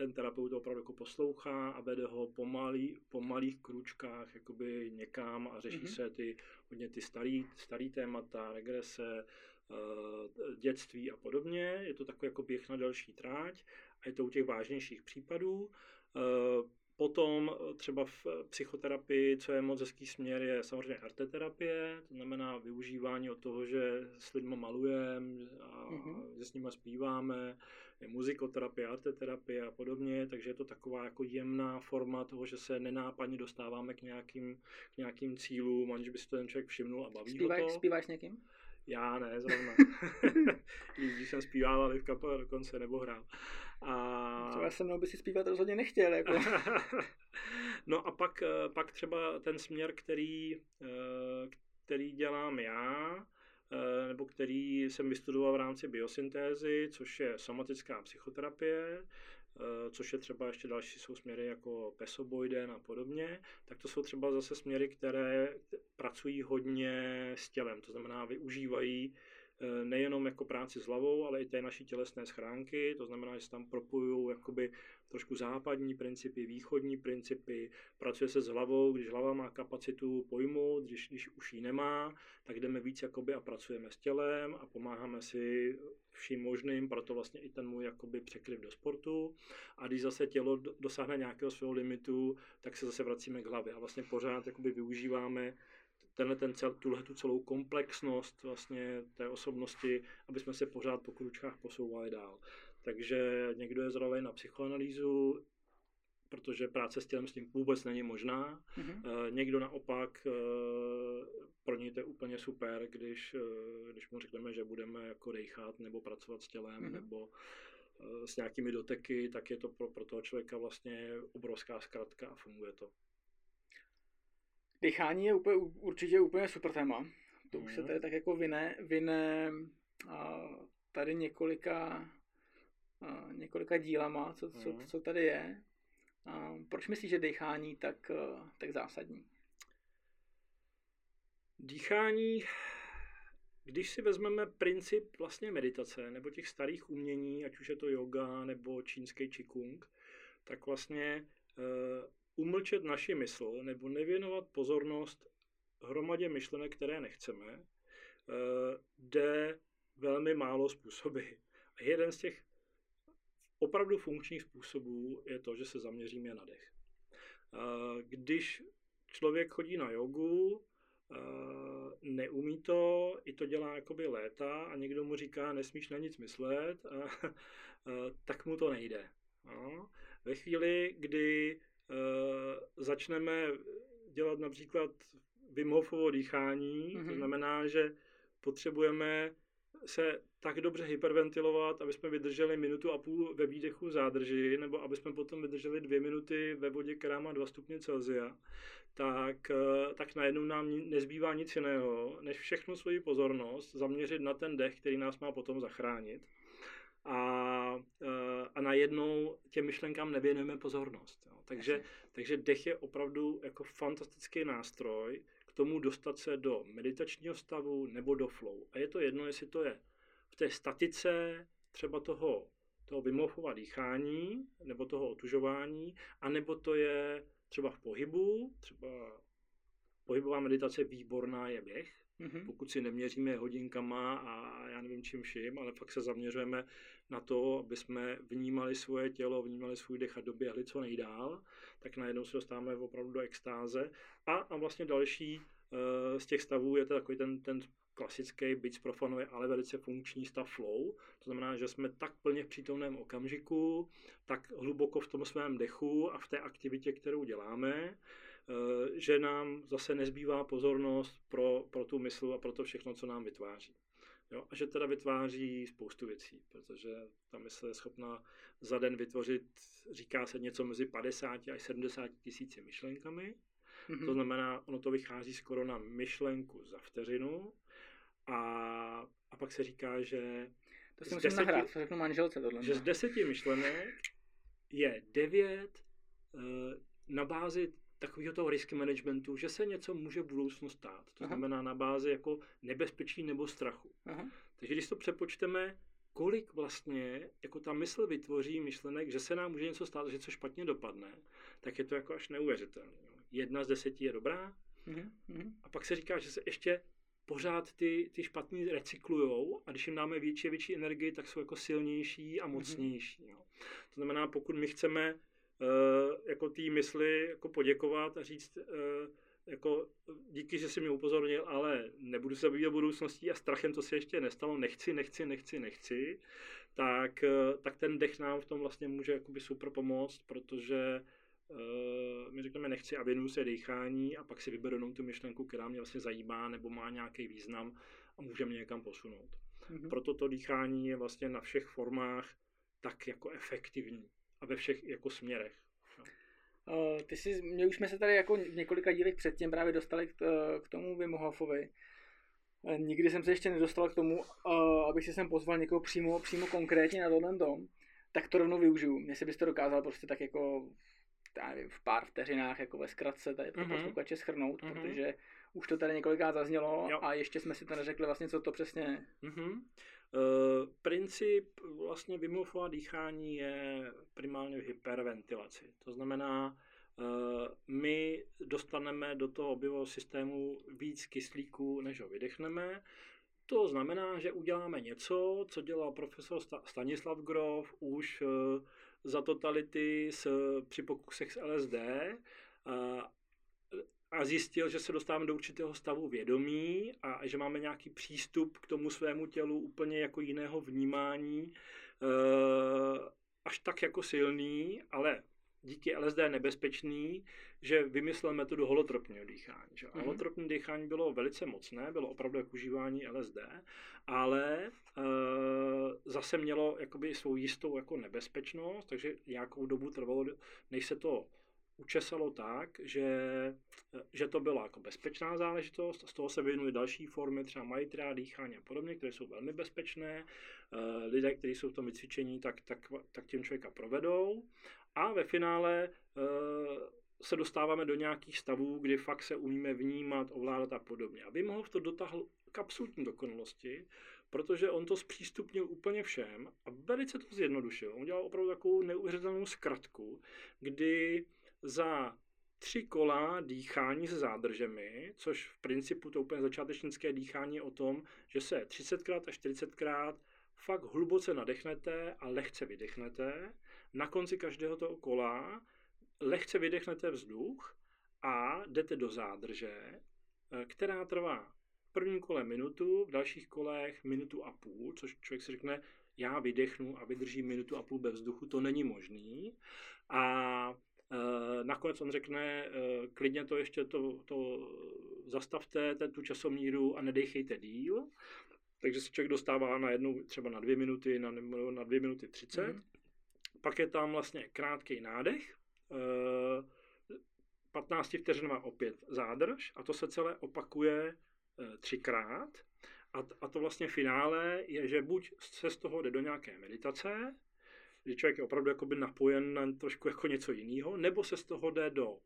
ten terapeut opravdu jako poslouchá a vede ho po, malý, po malých kručkách jakoby někam a řeší mm-hmm. se ty hodně ty starý, starý témata, regrese, uh, dětství a podobně. Je to takový jako běh na delší tráť a je to u těch vážnějších případů. Potom eh, třeba v psychoterapii, co je moc hezký směr, je samozřejmě arteterapie, to znamená využívání od toho, že s lidmi malujeme a mm-hmm. že s nimi zpíváme, je muzikoterapie, arteterapie a podobně, takže je to taková jako jemná forma toho, že se nenápadně dostáváme k nějakým, k nějakým cílům, aniž by si to ten člověk všimnul a baví Zpívaj, ho to. Zpíváš s někým? Já ne, zrovna. Když jsem zpíval v kapele dokonce, nebo hrál. A... Třeba se mnou by si zpívat rozhodně nechtěl. Jako. no a pak, eh, pak třeba ten směr, který, eh, který dělám já, eh, nebo který jsem vystudoval v rámci biosyntézy, což je somatická psychoterapie, což je třeba ještě další jsou směry jako pesoboiden a podobně, tak to jsou třeba zase směry, které pracují hodně s tělem, to znamená využívají Eh, nejenom jako práci s hlavou, ale i té naší tělesné schránky, to znamená, že se tam propojují jakoby trošku západní principy, východní principy, pracuje se s hlavou, když hlava má kapacitu pojmout, když, když už ji nemá, tak jdeme víc jakoby a pracujeme s tělem a pomáháme si vším možným, proto vlastně i ten můj jakoby překryv do sportu. A když zase tělo dosáhne nějakého svého limitu, tak se zase vracíme k hlavě a vlastně pořád jakoby využíváme tenhle ten cel, tuhle tu celou komplexnost vlastně té osobnosti, aby jsme se pořád po kručkách posouvali dál. Takže někdo je zralý na psychoanalýzu, protože práce s tělem s tím vůbec není možná. Mm-hmm. Někdo naopak, e, pro něj to je úplně super, když, e, když mu řekneme, že budeme jako dejchat nebo pracovat s tělem mm-hmm. nebo s nějakými doteky, tak je to pro, pro toho člověka vlastně obrovská zkratka a funguje to. Dechání je úplně, určitě úplně super téma. To už se mhm. tady tak jako vyne, vyne a tady několika, a několika dílama, co, co, mhm. co tady je. A proč myslíš, že dechání tak, tak zásadní? Dýchání, když si vezmeme princip vlastně meditace nebo těch starých umění, ať už je to yoga nebo čínský qigong, tak vlastně umlčet naši mysl nebo nevěnovat pozornost hromadě myšlenek, které nechceme, eh, jde velmi málo způsoby. A jeden z těch opravdu funkčních způsobů je to, že se zaměříme na dech. Eh, když člověk chodí na jogu, eh, neumí to, i to dělá jakoby léta a někdo mu říká, nesmíš na nic myslet, tak mu to nejde. No. Ve chvíli, kdy začneme dělat například Wim Hofovo dýchání, mm-hmm. to mhm. znamená, že potřebujeme se tak dobře hyperventilovat, aby jsme vydrželi minutu a půl ve výdechu zádrži, nebo aby jsme potom vydrželi dvě minuty ve vodě, která má 2 stupně Celsia, tak, eh, tak najednou nám nezbývá nic jiného, než všechnu svoji pozornost zaměřit na ten dech, který nás má potom zachránit a, eh, a najednou těm myšlenkám nevěnujeme pozornost. Jo. Takže, takže dech je opravdu jako fantastický nástroj k tomu dostat se do meditačního stavu nebo do flow. A je to jedno, jestli to je v té statice třeba toho, toho vymouchova dýchání nebo toho otužování, anebo to je třeba v pohybu, třeba pohybová meditace výborná je běh, Mm-hmm. Pokud si neměříme hodinkama a já nevím čím vším, ale fakt se zaměřujeme na to, aby jsme vnímali svoje tělo, vnímali svůj dech a doběhli co nejdál, tak najednou se dostáváme opravdu do extáze. A, a vlastně další uh, z těch stavů je to takový ten, ten klasický, byť profanuje, ale velice funkční stav flow. To znamená, že jsme tak plně v přítomném okamžiku, tak hluboko v tom svém dechu a v té aktivitě, kterou děláme, Eh, že nám zase nezbývá pozornost pro, pro tu mysl a pro to všechno, co nám vytváří. Jo? A že teda vytváří spoustu věcí, protože ta mysl je schopná za den vytvořit, říká se něco mezi 50 až 70 tisíci myšlenkami. Mm-hmm. To znamená, ono to vychází skoro na myšlenku za vteřinu. A, a pak se říká, že to si musím deseti, nahrát, řeknu manželce tohle. Že z deseti myšlenek je devět uh, na bázi takového toho risk managementu, že se něco může v budoucnu stát. To Aha. znamená na bázi jako nebezpečí nebo strachu. Aha. Takže když to přepočteme, kolik vlastně jako ta mysl vytvoří myšlenek, že se nám může něco stát, že co špatně dopadne, tak je to jako až neuvěřitelné. Jedna z deseti je dobrá Aha. a pak se říká, že se ještě pořád ty, ty špatný recyklujou a když jim dáme větší a větší energii, tak jsou jako silnější a mocnější. Jo. To znamená, pokud my chceme jako té mysli jako poděkovat a říct, jako díky, že jsi mě upozornil, ale nebudu se zabývat budoucností a strachem to se ještě nestalo, nechci, nechci, nechci, nechci, tak, tak ten dech nám v tom vlastně může jakoby super pomoct, protože uh, my řekneme nechci a věnuju se dýchání a pak si vyberu jenom tu myšlenku, která mě vlastně zajímá nebo má nějaký význam a může mě někam posunout. Mm-hmm. Proto to dýchání je vlastně na všech formách tak jako efektivní a ve všech jako směrech. Uh, ty jsi, mě už jsme se tady jako v několika dílech předtím právě dostali k, k tomu Wim Hofovi. Uh, nikdy jsem se ještě nedostal k tomu, uh, abych si sem pozval někoho přímo, přímo konkrétně na tohle dom, tak to rovnou využiju. Jestli bys to dokázal prostě tak jako já nevím, v pár vteřinách jako ve zkratce tady pro mm-hmm. posluchače schrnout, mm-hmm. protože už to tady několikrát zaznělo jo. a ještě jsme si to neřekli vlastně, co to přesně je. Mm-hmm. Uh, princip vlastně vymluvová dýchání je primárně v hyperventilaci. To znamená, uh, my dostaneme do toho objevového systému víc kyslíku, než ho vydechneme. To znamená, že uděláme něco, co dělal profesor Stanislav Grof už uh, za totality s, při pokusech s LSD a, zjistil, že se dostáváme do určitého stavu vědomí a že máme nějaký přístup k tomu svému tělu úplně jako jiného vnímání, až tak jako silný, ale díky LSD nebezpečný, že vymyslel metodu holotropního dýchání. Že? Mm-hmm. Holotropní dýchání bylo velice mocné, bylo opravdu jako užívání LSD, ale e, zase mělo jakoby svou jistou jako nebezpečnost, takže nějakou dobu trvalo, než se to učesalo tak, že, že to byla jako bezpečná záležitost, z toho se vyvinuly další formy, třeba majitrá, dýchání a podobně, které jsou velmi bezpečné. E, lidé, kteří jsou v tom vycvičení, tak, tak, tak tím člověka provedou. A ve finále e, se dostáváme do nějakých stavů, kdy fakt se umíme vnímat, ovládat a podobně. A Wim Hof to dotáhl k absolutní dokonalosti, protože on to zpřístupnil úplně všem a velice to zjednodušil. On dělal opravdu takovou neuvěřitelnou zkratku, kdy za tři kola dýchání se zádržemi, což v principu to úplně začátečnické dýchání je o tom, že se 30krát a 40krát fakt hluboce nadechnete a lehce vydechnete. Na konci každého toho kola lehce vydechnete vzduch a jdete do zádrže, eh, která trvá v prvním kole minutu, v dalších kolech minutu a půl, což člověk si řekne, já vydechnu a vydržím minutu a půl bez vzduchu, to není možný. A nakonec on řekne, e, klidně to ještě to, to zastavte, ten, tu časomíru a nedechejte díl. Takže se člověk dostává na jednu, třeba na dvě minuty, na, na dvě minuty třicet. Mm-hmm. Pak je tam vlastně krátký nádech, 15 vteřinová opět zádrž a to se celé opakuje eh, třikrát. A, a to vlastně finále je, že buď se z toho jde do nějaké meditace, kdy člověk je opravdu jakoby napojen na trošku jako něco jiného, nebo se z toho jde do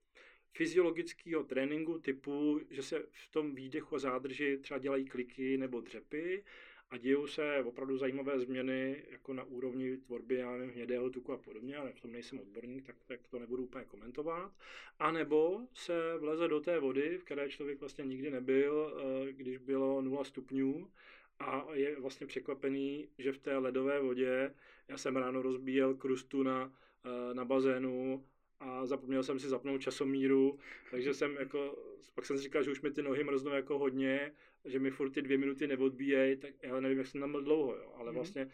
fyziologického tréninku typu, že se v tom výdechu a zádrži třeba dělají kliky nebo dřepy, a dějou se opravdu zajímavé změny jako na úrovni tvorby já nevím, hnědého tuku a podobně, ale v tom nejsem odborník, tak, tak to nebudu úplně komentovat. A nebo se vleze do té vody, v které člověk vlastně nikdy nebyl, eh, když bylo 0 stupňů a je vlastně překvapený, že v té ledové vodě, já jsem ráno rozbíjel krustu na, eh, na bazénu a zapomněl jsem si zapnout časomíru, takže jsem jako, pak jsem si říkal, že už mi ty nohy mrznou jako hodně že mi furt ty dvě minuty neodbíjejí, tak já nevím, jak jsem tam byl dlouho, jo, ale mm. vlastně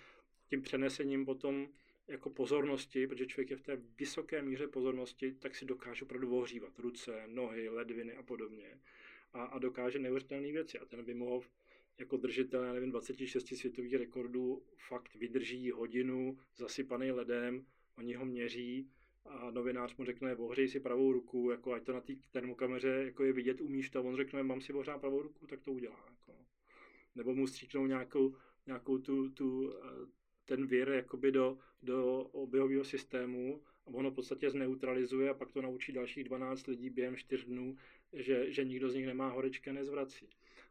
tím přenesením potom jako pozornosti, protože člověk je v té vysoké míře pozornosti, tak si dokáže opravdu ohřívat ruce, nohy, ledviny a podobně. A, a dokáže neuvěřitelné věci. A ten Wim jako držitel, já nevím, 26 světových rekordů fakt vydrží hodinu zasypaný ledem, oni ho měří a novinář mu řekne, ohřej si pravou ruku, jako ať to na té termokameře jako je vidět, umíš to, on řekne, mám si ohřát pravou ruku, tak to udělá. Jako. Nebo mu stříknou nějakou, nějakou tu, tu, eh, ten vír jakoby do, do oběhového systému a ono v podstatě zneutralizuje a pak to naučí dalších 12 lidí během 4 dnů, že, že nikdo z nich nemá horečky a nezvrací.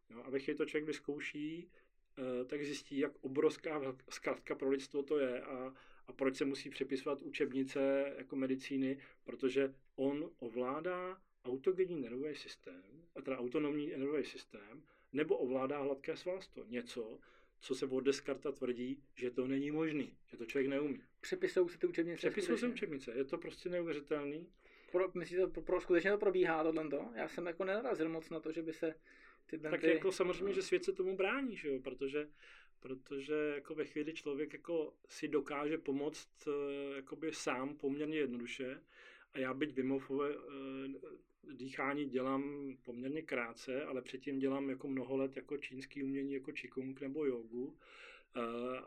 No, a ve chvíli to člověk vyzkouší, eh, tak zjistí, jak obrovská zkratka pro lidstvo to je a, a proč se musí přepisovat učebnice jako medicíny, protože on ovládá autogenní nervový systém, a teda autonomní nervový systém, nebo ovládá hladké svalstvo. Něco, co se od Descarta tvrdí, že to není možný, že to člověk neumí. Přepisují se ty učebnice? Přepisují se učebnice, je to prostě neuvěřitelný. Pro, myslíte, pro, pro, skutečně to probíhá tohle? Já jsem jako nenarazil moc na to, že by se ty Tak ty... jako samozřejmě, že svět se tomu brání, že jo? protože protože jako ve chvíli člověk jako si dokáže pomoct eh, jakoby sám poměrně jednoduše. A já byť vymofové eh, dýchání dělám poměrně krátce, ale předtím dělám jako mnoho let jako čínský umění, jako čikung nebo jogu, eh,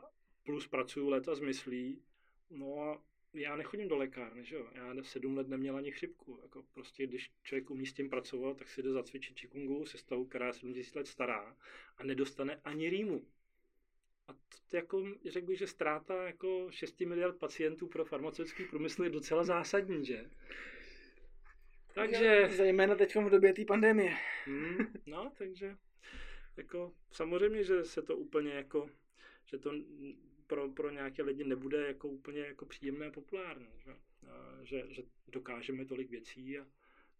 plus pracuju léta s myslí, no a já nechodím do lékárny, že jo? Já sedm let neměl ani chřipku. Jako prostě, když člověk umí s tím pracovat, tak si jde zacvičit čikungu se stavou, která je 70 let stará a nedostane ani rýmu. A to jako, řekl bych, že ztráta jako 6 miliard pacientů pro farmaceutický průmysl je docela zásadní, že? Takže... Zajména teď v době té pandemie. Hmm, no, takže jako samozřejmě, že se to úplně jako, že to pro, pro nějaké lidi nebude jako úplně jako příjemné a populární. Že? A, že, že dokážeme tolik věcí a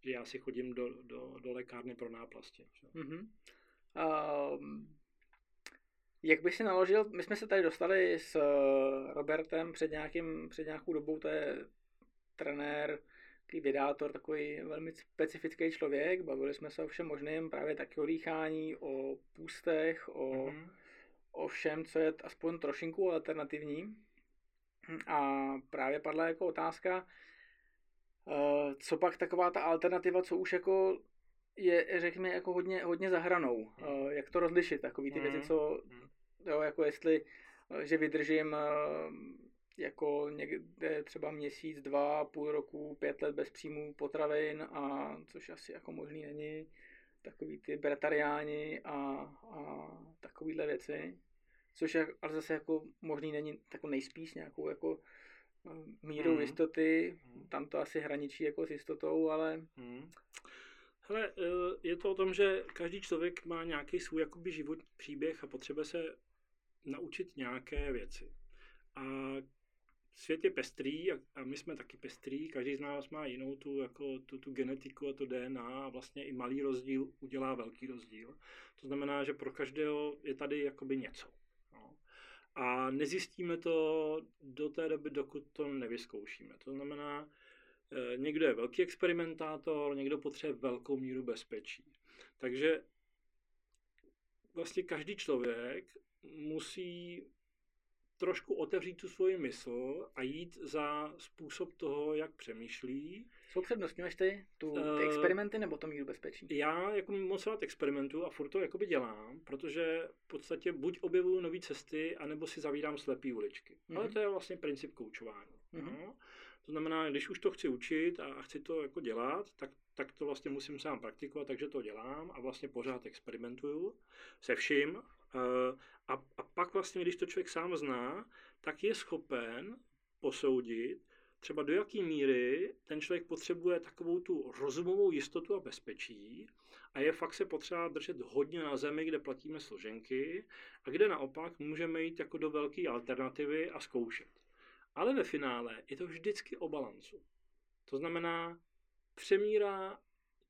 že já si chodím do, do, do lékárny pro náplasti. Že? Mm-hmm. Um, jak by si naložil, my jsme se tady dostali s eh, Robertem před, nějakým, před nějakou dobou, to je trenér, takový vydátor, takový velmi specifický člověk, bavili jsme se o všem možném, právě taky o dýchání, o půstech, o, mm-hmm. O všem, co je aspoň trošinku alternativní. A právě padla jako otázka, eh, co pak taková ta alternativa, co už jako je, řekněme, jako hodně, hodně zahranou. Mm. Jak to rozlišit, takový ty věci, mhm. co mm. Jo, jako jestli, eh, že vydržím eh, jako někde třeba měsíc, dva, půl roku, pět let bez příjmu potravin, a což asi jako možný není, takový ty bratariáni a, a takovýhle věci, což je, ale zase jako možný není jako nejspíš nějakou jako eh, míru mm. jistoty, mm. tam to asi hraničí jako s jistotou, ale... Mm. Hele, je to o tom, že každý člověk má nějaký svůj jakoby život, příběh a potřebuje se naučit nějaké věci. A svět je pestrý a, a my jsme taky pestrý, každý z nás má jinou tu, jako, tu, tu genetiku a to DNA a vlastně i malý rozdíl udělá velký rozdíl. To znamená, že pro každého je tady jakoby něco. No. A nezjistíme to do té doby, dokud to nevyzkoušíme. To znamená, e, někdo je velký experimentátor, někdo potřebuje velkou míru bezpečí. Takže vlastně každý člověk musí trošku otevřít tu svoji mysl a jít za způsob toho, jak přemýšlí. Co přednostňuješ ty? Tu, ty uh, experimenty nebo to míru bezpečí? Já jako moc rád experimentu a furt to jakoby dělám, protože v podstatě buď objevuju nové cesty, anebo si zavírám slepý uličky. Mm-hmm. Ale to je vlastně princip koučování. Mm-hmm. No? To znamená, když už to chci učit a chci to jako dělat, tak, tak to vlastně musím sám praktikovat, takže to dělám a vlastně pořád experimentuju se vším. Eh, a, a pak vlastně, když to člověk sám zná, tak je schopen posoudit, třeba do jaké míry ten člověk potřebuje takovou tu rozumovou jistotu a bezpečí a je fakt se potřeba držet hodně na zemi, kde platíme složenky a kde naopak můžeme jít jako do velké alternativy a zkoušet. Ale ve finále je to vždycky o balancu. To znamená, přemíra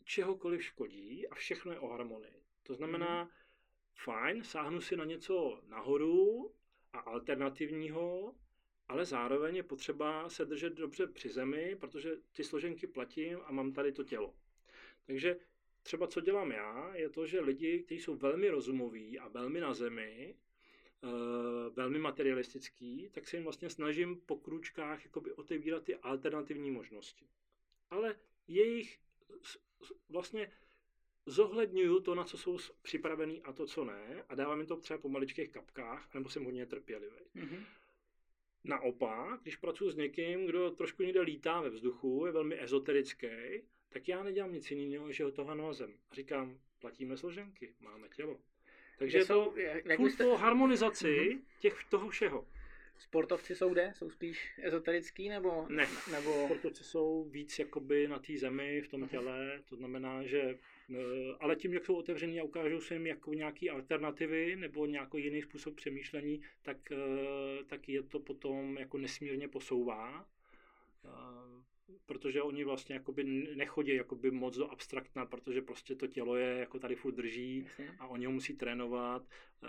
čehokoliv škodí a všechno je o harmonii. To znamená, mm. Fajn, sáhnu si na něco nahoru a alternativního, ale zároveň je potřeba se držet dobře při zemi, protože ty složenky platím a mám tady to tělo. Takže třeba co dělám já, je to, že lidi, kteří jsou velmi rozumoví a velmi na zemi, Eh, velmi materialistický, tak se jim vlastně snažím po kručkách jakoby otevírat ty alternativní možnosti. Ale jejich vlastně zohledňuju to, na co jsou připravený a to, co ne, a dávám jim to třeba po maličkých kapkách, nebo jsem hodně trpělivý. Mm-hmm. Naopak, když pracuji s někým, kdo trošku někde lítá ve vzduchu, je velmi ezoterický, tak já nedělám nic jiného, že ho toho na zem. A říkám, platíme složenky, máme tělo. Takže je to jak furt jste... harmonizaci mm-hmm. těch toho všeho. Sportovci jsou kde? Jsou spíš ezoterický nebo? Ne, nebo... sportovci jsou víc jakoby na té zemi, v tom těle, to znamená, že ale tím, jak jsou otevření a ukážou se jim jako nějaké alternativy nebo nějaký jiný způsob přemýšlení, tak, eh, tak je to potom jako nesmírně posouvá. Eh, protože oni vlastně jakoby nechodí jakoby moc do abstraktna, protože prostě to tělo je jako tady furt drží a oni ho musí trénovat. Eh,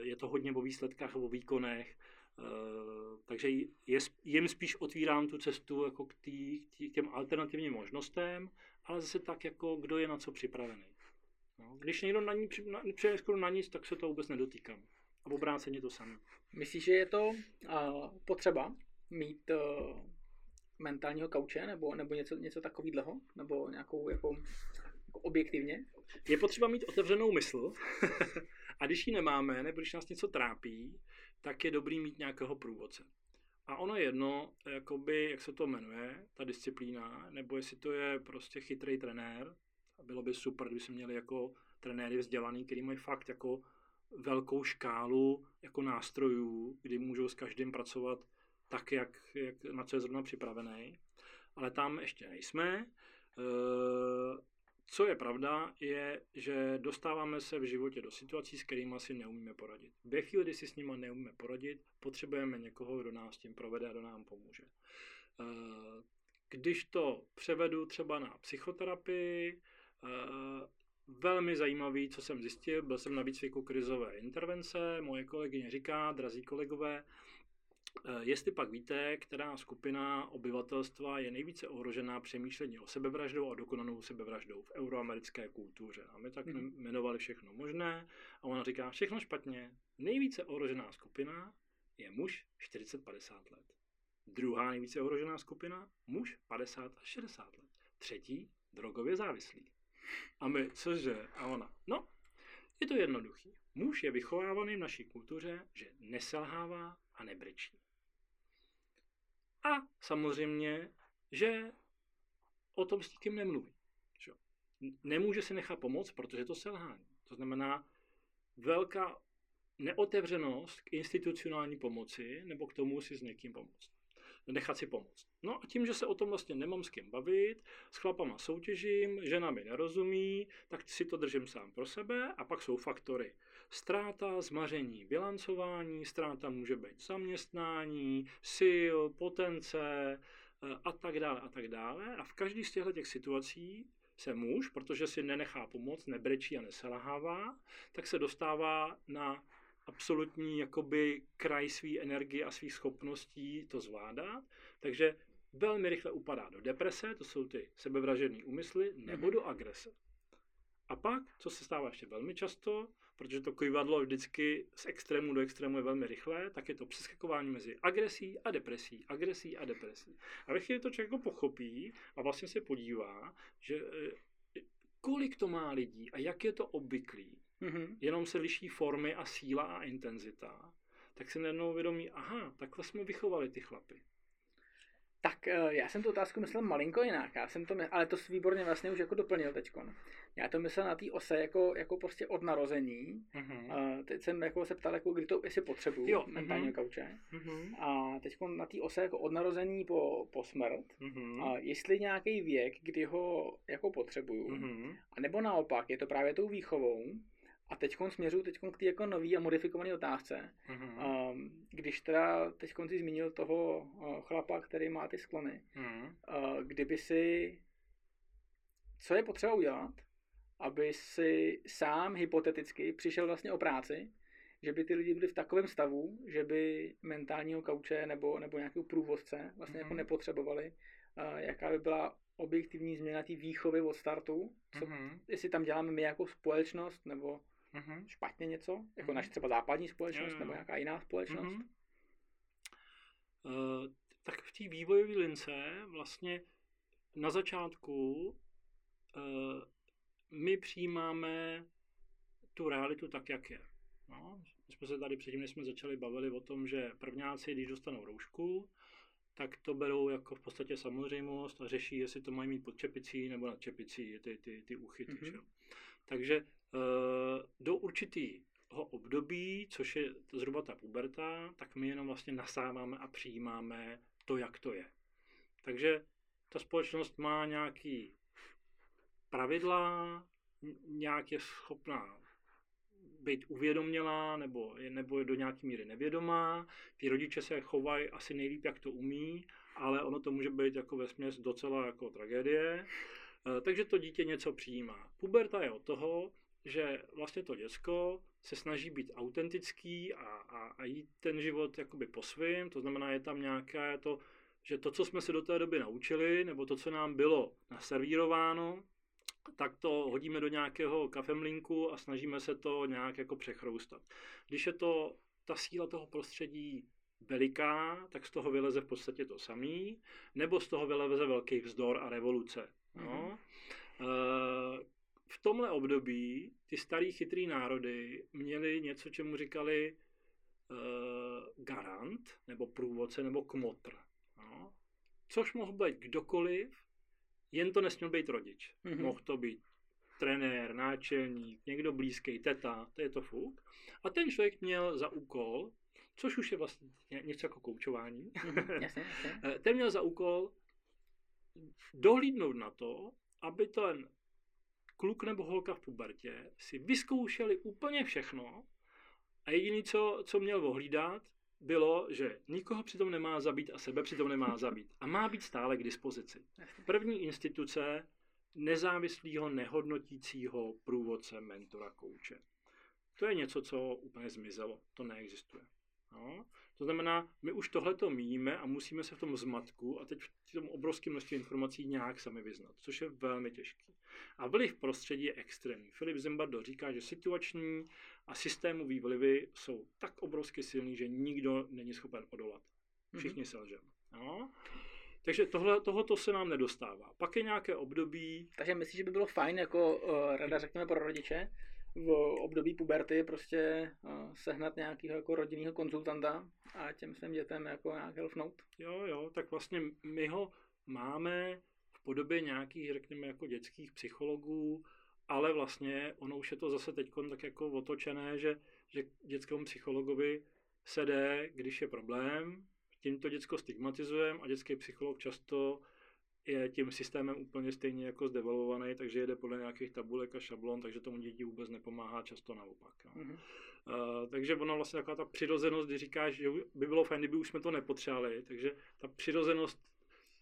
Je to hodně o výsledkách a o výkonech. Eh, Takže je, jim spíš otvírám tu cestu jako k, tý, k, tý, k těm alternativním možnostem, ale zase tak, jako kdo je na co připravený. No, když někdo na ní při- přijde skoro na nic, tak se to vůbec nedotýkám. A obráceně to samé. Myslíš, že je to uh, potřeba mít uh, mentálního kauče nebo, nebo něco, něco takového? Nebo nějakou jako, jako objektivně? Je potřeba mít otevřenou mysl a když ji nemáme, nebo když nás něco trápí, tak je dobrý mít nějakého průvodce. A ono je jedno, jakoby, jak se to jmenuje, ta disciplína, nebo jestli to je prostě chytrý trenér. A bylo by super, kdyby se měli jako trenéry vzdělaný, který mají fakt jako velkou škálu jako nástrojů, kdy můžou s každým pracovat tak, jak, jak na co je zrovna připravený. Ale tam ještě nejsme. Co je pravda, je, že dostáváme se v životě do situací, s kterými si neumíme poradit. Ve chvíli, kdy si s nimi neumíme poradit, potřebujeme někoho, kdo nás tím provede a kdo nám pomůže. Eh, Když to převedu třeba na psychoterapii, eh, velmi zajímavý, co jsem zjistil, byl jsem na výcviku krizové intervence, moje kolegyně říká, drazí kolegové, Jestli pak víte, která skupina obyvatelstva je nejvíce ohrožená přemýšlení o sebevraždou a dokonanou sebevraždou v euroamerické kultuře. A my tak Mhm. jmenovali všechno možné a ona říká všechno špatně. Nejvíce ohrožená skupina je muž 40-50 let. Druhá nejvíce ohrožená skupina muž 50 až 60 let. Třetí drogově závislý. A my, cože? A ona, no, je to jednoduchý. Muž je vychovávaný v naší kultuře, že neselhává a nebrečí. A samozřejmě, že o tom s nikým nemluví. že Nemůže si nechat pomoct, protože je to selhání. To znamená velká neotevřenost k institucionální pomoci nebo k tomu si s někým pomoct. Nechat si pomoct. No a tím, že se o tom vlastně nemám s kým bavit, s chlapama soutěžím, žena mi nerozumí, tak si to držím sám pro sebe a pak jsou faktory. Ztráta, zmaření, bilancování, ztráta může být zaměstnání, sil, potence eh, a tak dále a tak dále. A v každý z těchto těch situací se muž, protože si nenechá pomoct, nebrečí a neselhává, tak se dostává na absolutní jakoby kraj své energie a svých schopností to zvládat. Takže velmi rychle upadá do deprese, to jsou ty sebevražedné úmysly, nebo Mhm. do agrese. A pak, co se stává ještě velmi často, protože to kojvadlo vždycky z extrému do extrému je velmi rychlé, tak je to přeskakování mezi agresí a depresí, agresí a depresí. A ve chvíli to člověk jako pochopí a vlastně se podívá, že eh, kolik to má lidí a jak je to obvyklý, Mhm. jenom se liší formy a síla a intenzita, tak si najednou uvědomí, aha, takhle jsme vychovali ty chlapy. Tak eh, já jsem tu otázku myslel malinko jinak, já jsem to, my- ale to výborně vlastně už jako doplnil teďkon. Já to myslel na té ose jako, jako prostě od narození. Mhm. Uh, teď jsem jako se ptal, jako kdy to, jestli potřebuju Jo, mentálního mhm. kauče. Mhm. A teď na té ose jako od narození po, po smrt. Mhm. A jestli nějaký věk, kdy ho jako potřebuju, Mhm. a nebo naopak, je to právě tou výchovou, a teď směřuju teď k té jako nový a modifikované otázce. Mhm. Um, když teda teď si zmínil toho uh, chlapa, který má ty sklony, Mhm. uh, kdyby si, co je potřeba udělat, aby si sám hypoteticky přišel vlastně o práci, že by ty lidi byli v takovém stavu, že by mentálního kauče nebo, nebo nějakého průvodce vlastně jako Mhm. nepotřebovali, uh, jaká by byla objektivní změna té výchovy od startu, co, Mhm. jestli tam děláme my jako společnost, nebo Mhm. špatně něco, jako Mhm. naše třeba západní společnost, Jo, jo. nebo nějaká jiná společnost. Mhm. Eh, tak v té vývojové lince vlastně na začátku eh, my přijímáme tu realitu tak, jak je. No, my jsme se tady předtím, než jsme začali bavili o tom, že prvňáci, když dostanou roušku, tak to berou jako v podstatě samozřejmost a řeší, jestli to mají mít pod čepicí nebo nad čepicí, ty, ty, ty úchyty. Mhm. Mm-hmm. Takže do určitého období, což je zhruba ta puberta, tak my jenom vlastně nasáváme a přijímáme to, jak to je. Takže ta společnost má nějaký pravidla, nějak je schopná být uvědomělá nebo je, nebo je do nějaké míry nevědomá. Ty rodiče se chovají asi nejlíp, jak to umí ale ono to může být jako ve směs docela jako tragédie. Eh, takže to dítě něco přijímá. Puberta je od toho, že vlastně to děcko se snaží být autentický a, a, a jít ten život jakoby po svým, to znamená, je tam nějaké to, že to, co jsme se do té doby naučili, nebo to, co nám bylo naservírováno, tak to hodíme do nějakého kafemlinku a snažíme se to nějak jako přechroustat. Když je to ta síla toho prostředí veliká, tak z toho vyleze v podstatě to samý, nebo z toho vyleze velký vzdor a revoluce. No. Mm-hmm. V tomhle období ty starý chytrý národy měli něco, čemu říkali uh, garant, nebo průvodce, nebo kmotr. No. Což mohl být kdokoliv, jen to nesměl být rodič. Mm-hmm. Mohl to být trenér, náčelník, někdo blízký, teta, to je to fuk. A ten člověk měl za úkol, což už je vlastně něco jako koučování, jasně. Eh, ten měl za úkol dohlídnout na to, aby ten kluk nebo holka v pubertě si vyzkoušeli úplně všechno a jediný, co, co měl ohlídat, bylo, že nikoho přitom nemá zabít a sebe přitom nemá zabít. A má být stále k dispozici. První instituce nezávislého, nehodnotícího průvodce, mentora, kouče. To je něco, co úplně zmizelo. To neexistuje. No? To znamená, my už tohle to míme a musíme se v tom zmatku a teď v tom obrovském množství informací nějak sami vyznat, což je velmi těžké. A vliv prostředí je extrémní. Filip Zimbardo říká, že situační a systémový vlivy jsou tak obrovsky silný, že nikdo není schopen odolat. Mhm. Všichni mm-hmm. selžeme. No? Takže tohle, tohoto se nám nedostává. Pak je nějaké období... Takže myslíš, že by bylo fajn jako uh, rada, řekněme, pro rodiče, v období puberty prostě uh, sehnat nějakého jako rodinného konzultanta a těm svým dětem jako nějak helfnout? Jo, jo, tak vlastně my ho máme podobě nějakých, řekněme, jako dětských psychologů, ale vlastně ono už je to zase teď tak jako otočené, že, že dětskému psychologovi se jde, když je problém, tím to děcko stigmatizujeme a dětský psycholog často je tím systémem úplně stejně jako zdevalovaný, takže jede podle nějakých tabulek a šablon, takže tomu děti vůbec nepomáhá, často naopak. No. Mm-hmm. Uh, takže ono vlastně taková ta přirozenost, kdy říkáš, že by bylo fajn, kdyby už jsme to nepotřebovali, takže ta přirozenost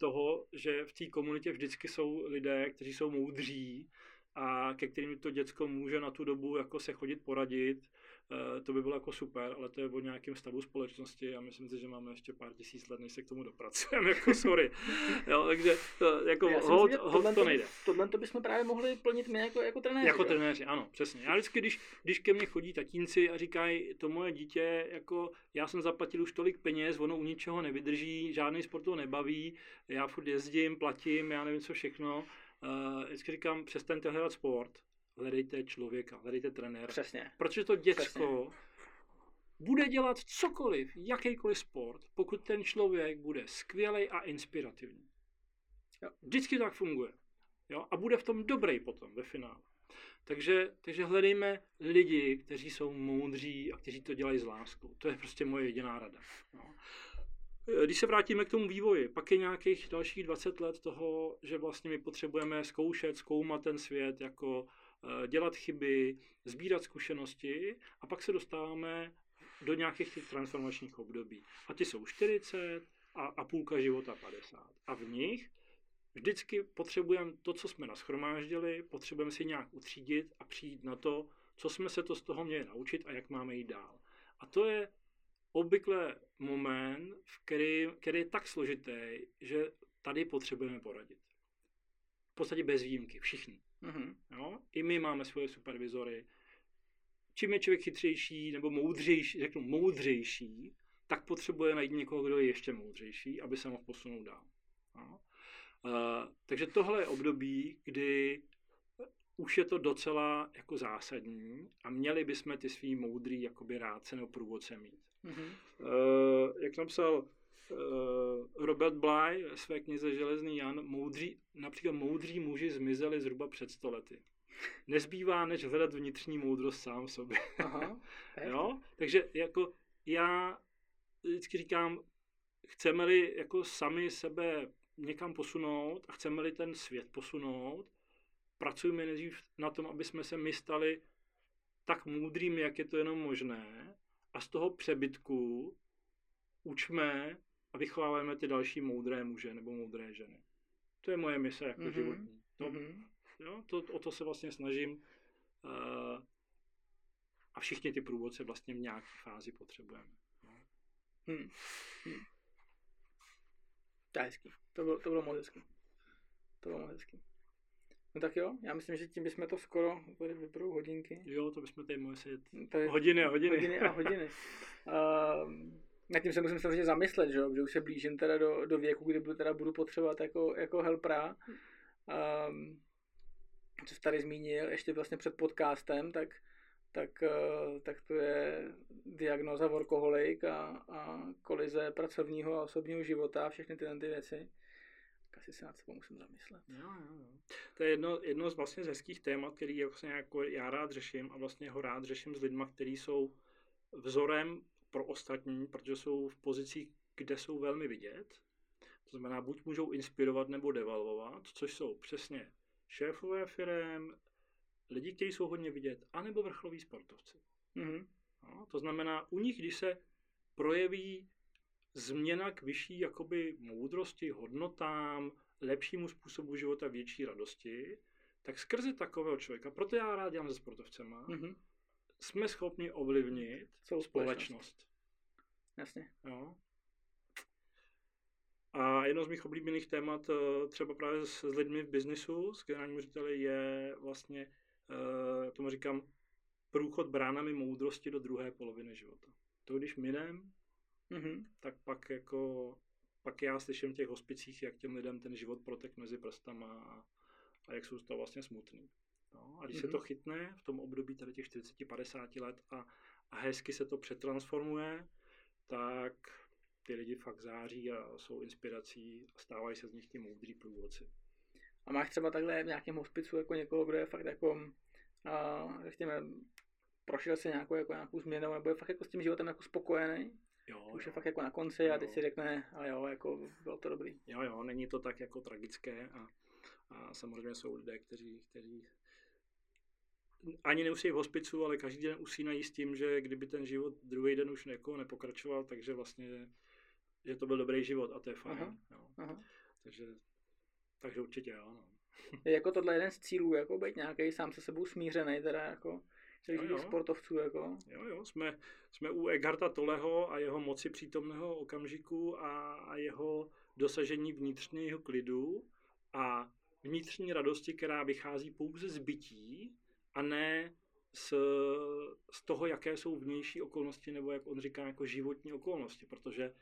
toho, že v té komunitě vždycky jsou lidé, kteří jsou moudří a ke kterým to děcko může na tu dobu jako se chodit poradit, to by bylo jako super, ale to je o nějakém stavu společnosti a myslím si, že máme ještě pár tisíc let, než se k tomu dopracujeme, jako sorry. jo, takže to, jako hold, myslím, hold to nejde. Tohle to bychom právě mohli plnit my jako, jako trenéři. Jako jo? trenéři, ano, přesně. Já vždycky, když, když ke mně chodí tatínci a říkají, to moje dítě, jako já jsem zaplatil už tolik peněz, ono u ničeho nevydrží, žádný sport to nebaví, já furt jezdím, platím, já nevím co všechno. Uh, vždycky říkám, přestaňte hledat sport, hledejte člověka, hledejte trenéra. Přesně. Protože to děcko Přesně. bude dělat cokoliv, jakýkoliv sport, pokud ten člověk bude skvělý a inspirativní. Jo. Vždycky tak funguje. Jo? A bude v tom dobrý potom ve finále. Takže, takže hledejme lidi, kteří jsou moudří a kteří to dělají s láskou. To je prostě moje jediná rada. No. Když se vrátíme k tomu vývoji, pak je nějakých dalších 20 let toho, že vlastně my potřebujeme zkoušet, zkoumat ten svět jako dělat chyby, sbírat zkušenosti a pak se dostáváme do nějakých těch transformačních období. A ty jsou 40 a, a půlka života 50. A v nich vždycky potřebujeme to, co jsme naschromáždili, potřebujeme si nějak utřídit a přijít na to, co jsme se to z toho měli naučit a jak máme jít dál. A to je obvykle moment, v který, který je tak složitý, že tady potřebujeme poradit. V podstatě bez výjimky, všichni. Mm-hmm. Jo? I my máme svoje supervizory. Čím je člověk chytřejší nebo moudřejší, řeknu moudřejší, tak potřebuje najít někoho, kdo je ještě moudřejší, aby se mohl posunout dál. Jo? Uh, takže tohle je období, kdy už je to docela jako zásadní a měli bychom ty svý moudrý jakoby rádce nebo průvodce mít. Mm-hmm. Uh, jak napsal Robert Bly ve své knize Železný Jan, moudří, například moudří muži zmizeli zhruba před stolety. Nezbývá, než hledat vnitřní moudrost sám sobě. Aha, jo? Takže jako já vždycky říkám, chceme-li jako sami sebe někam posunout a chceme-li ten svět posunout, pracujeme nejdřív na tom, aby jsme se my stali tak moudrými, jak je to jenom možné a z toho přebytku učme a vychováváme ty další moudré muže nebo moudré ženy. To je moje mise jako mm-hmm. životní. To, mm-hmm. jo, to, o to se vlastně snažím. Uh, a všichni ty průvodce vlastně v nějaké fázi potřebujeme. No. Hmm. Hmm. To je hezký. To bylo, to bylo moc hezký. To bylo moc hezký. No tak jo, já myslím, že tím bychom to skoro, tady vybrou hodinky. Jo, to bychom tady mohli sedět tady, hodiny a hodiny. Hodiny a hodiny. uh, nad tím se musím samozřejmě zamyslet, že, že už se blížím teda do, do věku, kdy budu, teda budu potřebovat jako, jako helpra. Um, co jsi tady zmínil ještě vlastně před podcastem, tak, tak, uh, tak to je diagnoza workoholik a, a kolize pracovního a osobního života a všechny tyhle ty věci asi se nad sebou musím zamyslet. Jo, jo, jo. To je jedno, jedno z vlastně z hezkých témat, který vlastně jako já rád řeším a vlastně ho rád řeším s lidmi, kteří jsou vzorem pro ostatní, protože jsou v pozicích, kde jsou velmi vidět. To znamená, buď můžou inspirovat nebo devalvovat, což jsou přesně šéfové firm, lidi, kteří jsou hodně vidět, anebo vrcholoví sportovci. Mm-hmm. No, to znamená, u nich, když se projeví změna k vyšší jakoby moudrosti, hodnotám, lepšímu způsobu života, větší radosti, tak skrze takového člověka, proto já rád dělám se sportovcema, mm-hmm. Jsme schopni ovlivnit Celou společnost. Jasně. Jo. A jedno z mých oblíbených témat, eh, třeba právě s, s lidmi v biznisu, s generálním řediteli, je vlastně, uh, tomu říkám, průchod bránami moudrosti do druhé poloviny života. To, když minem, mm-hmm. tak pak jako pak já slyším v těch hospicích, jak těm lidem ten život protek mezi prstama a, a jak jsou z toho vlastně smutný. No, a když mm-hmm. se to mhm. chytne v tom období tady těch 40-50 let a, a hezky se to přetransformuje, tak ty lidi fakt září a jsou inspirací a stávají se z nich ti moudrý průvodci. A máš třeba takhle v nějakém hospicu jako někoho, kdo je fakt jako, a, řekněme, prošel si nějakou, jako nějakou změnu, nebo je fakt jako s tím životem jako spokojený? Jo, už jo. je fakt jako na konci jo. a teď si řekne, a jo, jako bylo to dobrý. Jo, jo, není to tak jako tragické a, a samozřejmě jsou lidé, kteří, kteří ani neusí v hospicu, ale každý den usínají s tím, že kdyby ten život druhý den už jako nepokračoval, takže vlastně, že to byl dobrý život a to je fajn. Aha, jo. Aha. Takže, takže určitě jo. No. Je jako tohle jeden z cílů, jako být nějaký sám se sebou smířený, teda jako jo, jo. sportovců. Jako. Jo, jo, jsme, jsme u Egharta Toleho a jeho moci přítomného okamžiku a, a jeho dosažení vnitřního klidu a vnitřní radosti, která vychází pouze z bytí a ne z, z toho, jaké jsou vnější okolnosti, nebo jak on říká, jako životní okolnosti, protože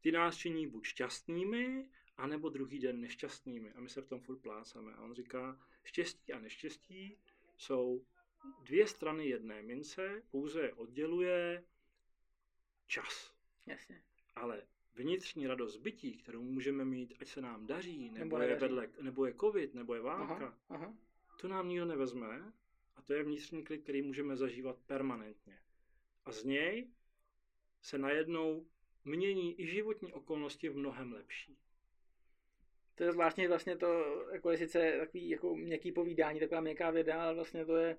ty nás činí buď šťastnými, anebo druhý den nešťastnými a my se v tom furt plácáme. A on říká, štěstí a neštěstí jsou dvě strany jedné mince, pouze odděluje čas. Jasně. Ale vnitřní radost bytí, kterou můžeme mít, ať se nám daří, nebo, nebo je vedle, nebo je covid, nebo je válka, aha, aha. to nám nikdo nevezme a to je vnitřní klid, který můžeme zažívat permanentně. A z něj se najednou mění i životní okolnosti v mnohem lepší. To je zvláštně vlastně to, jako je sice takový jako měkký povídání, taková měkká věda, ale vlastně to je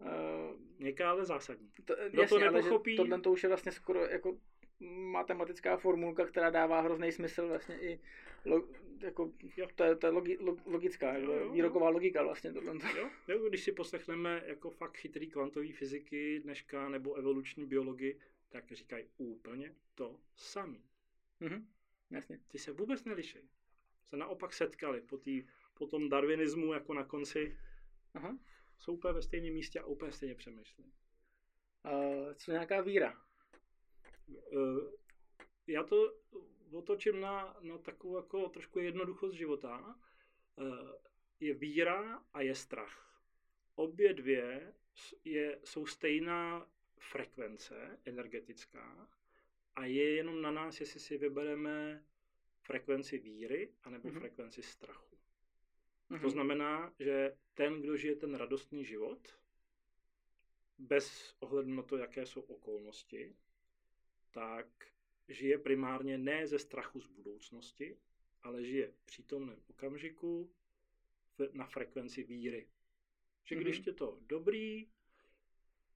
Uh, Měkká, ale zásadní. To, Kdo jasně, to nepochopí... tohle to už je vlastně skoro jako matematická formulka, která dává hrozný smysl vlastně i lo, jako, jo. to, je, to je logi, log, logická, jo, jo, výroková jo. logika vlastně tohle. Jo, jo, když si poslechneme jako fakt chytrý kvantový fyziky dneška nebo evoluční biologii, tak říkají úplně to samý. Mhm, jasně. Ty se vůbec neliší. Se naopak setkali po, tý, po tom darwinismu jako na konci. Aha jsou úplně ve stejném místě a úplně stejně přemýšlím. Uh, co nějaká víra? Já to otočím na, na takovou jako trošku jednoduchost života. Uh, je víra a je strach. Obě dvě je, jsou stejná frekvence energetická a je jenom na nás, jestli si vybereme frekvenci víry anebo mm-hmm. frekvenci strachu. Mm-hmm. To znamená, že ten, kdo žije ten radostný život, bez ohledu na to, jaké jsou okolnosti, tak žije primárně ne ze strachu z budoucnosti, ale žije v přítomném okamžiku na frekvenci víry. Že když mm-hmm. je to dobrý,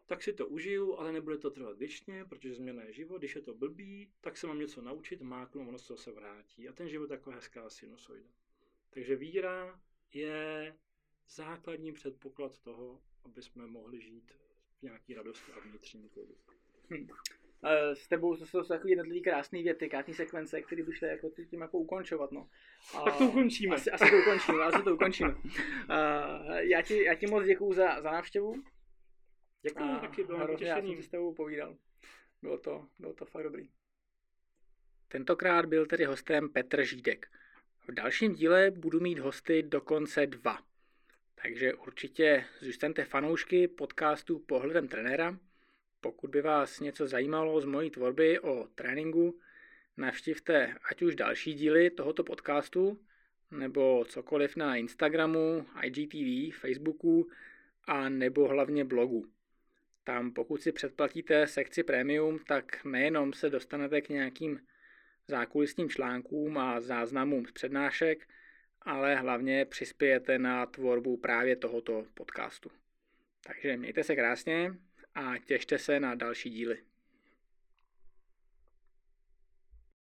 tak si to užiju, ale nebude to trvat věčně, protože změna je život, když je to blbý, tak se mám něco naučit, máknu, ono se vrátí. A ten život je taková hezká sinusoida. Takže víra je základní předpoklad toho, aby jsme mohli žít v nějaký radosti a vnitřním klidu. Hm. S tebou to jsou takové jednotlivé krásné věty, krásné sekvence, které by šly jako tím jako ukončovat. No. A tak to ukončíme. Asi, asi to ukončíme, asi to ukončíme. já, ti, já ti moc děkuju za, za návštěvu. Děkuju, taky bylo hrozně, já jsem s tebou povídal. Bylo to, bylo to fakt dobrý. Tentokrát byl tedy hostem Petr Žídek. V dalším díle budu mít hosty dokonce dva. Takže určitě zůstaňte fanoušky podcastu Pohledem trenéra. Pokud by vás něco zajímalo z mojí tvorby o tréninku, navštivte ať už další díly tohoto podcastu, nebo cokoliv na Instagramu, IGTV, Facebooku a nebo hlavně blogu. Tam pokud si předplatíte sekci premium, tak nejenom se dostanete k nějakým zákulisním článkům a záznamům z přednášek, ale hlavně přispějete na tvorbu právě tohoto podcastu. Takže mějte se krásně a těšte se na další díly.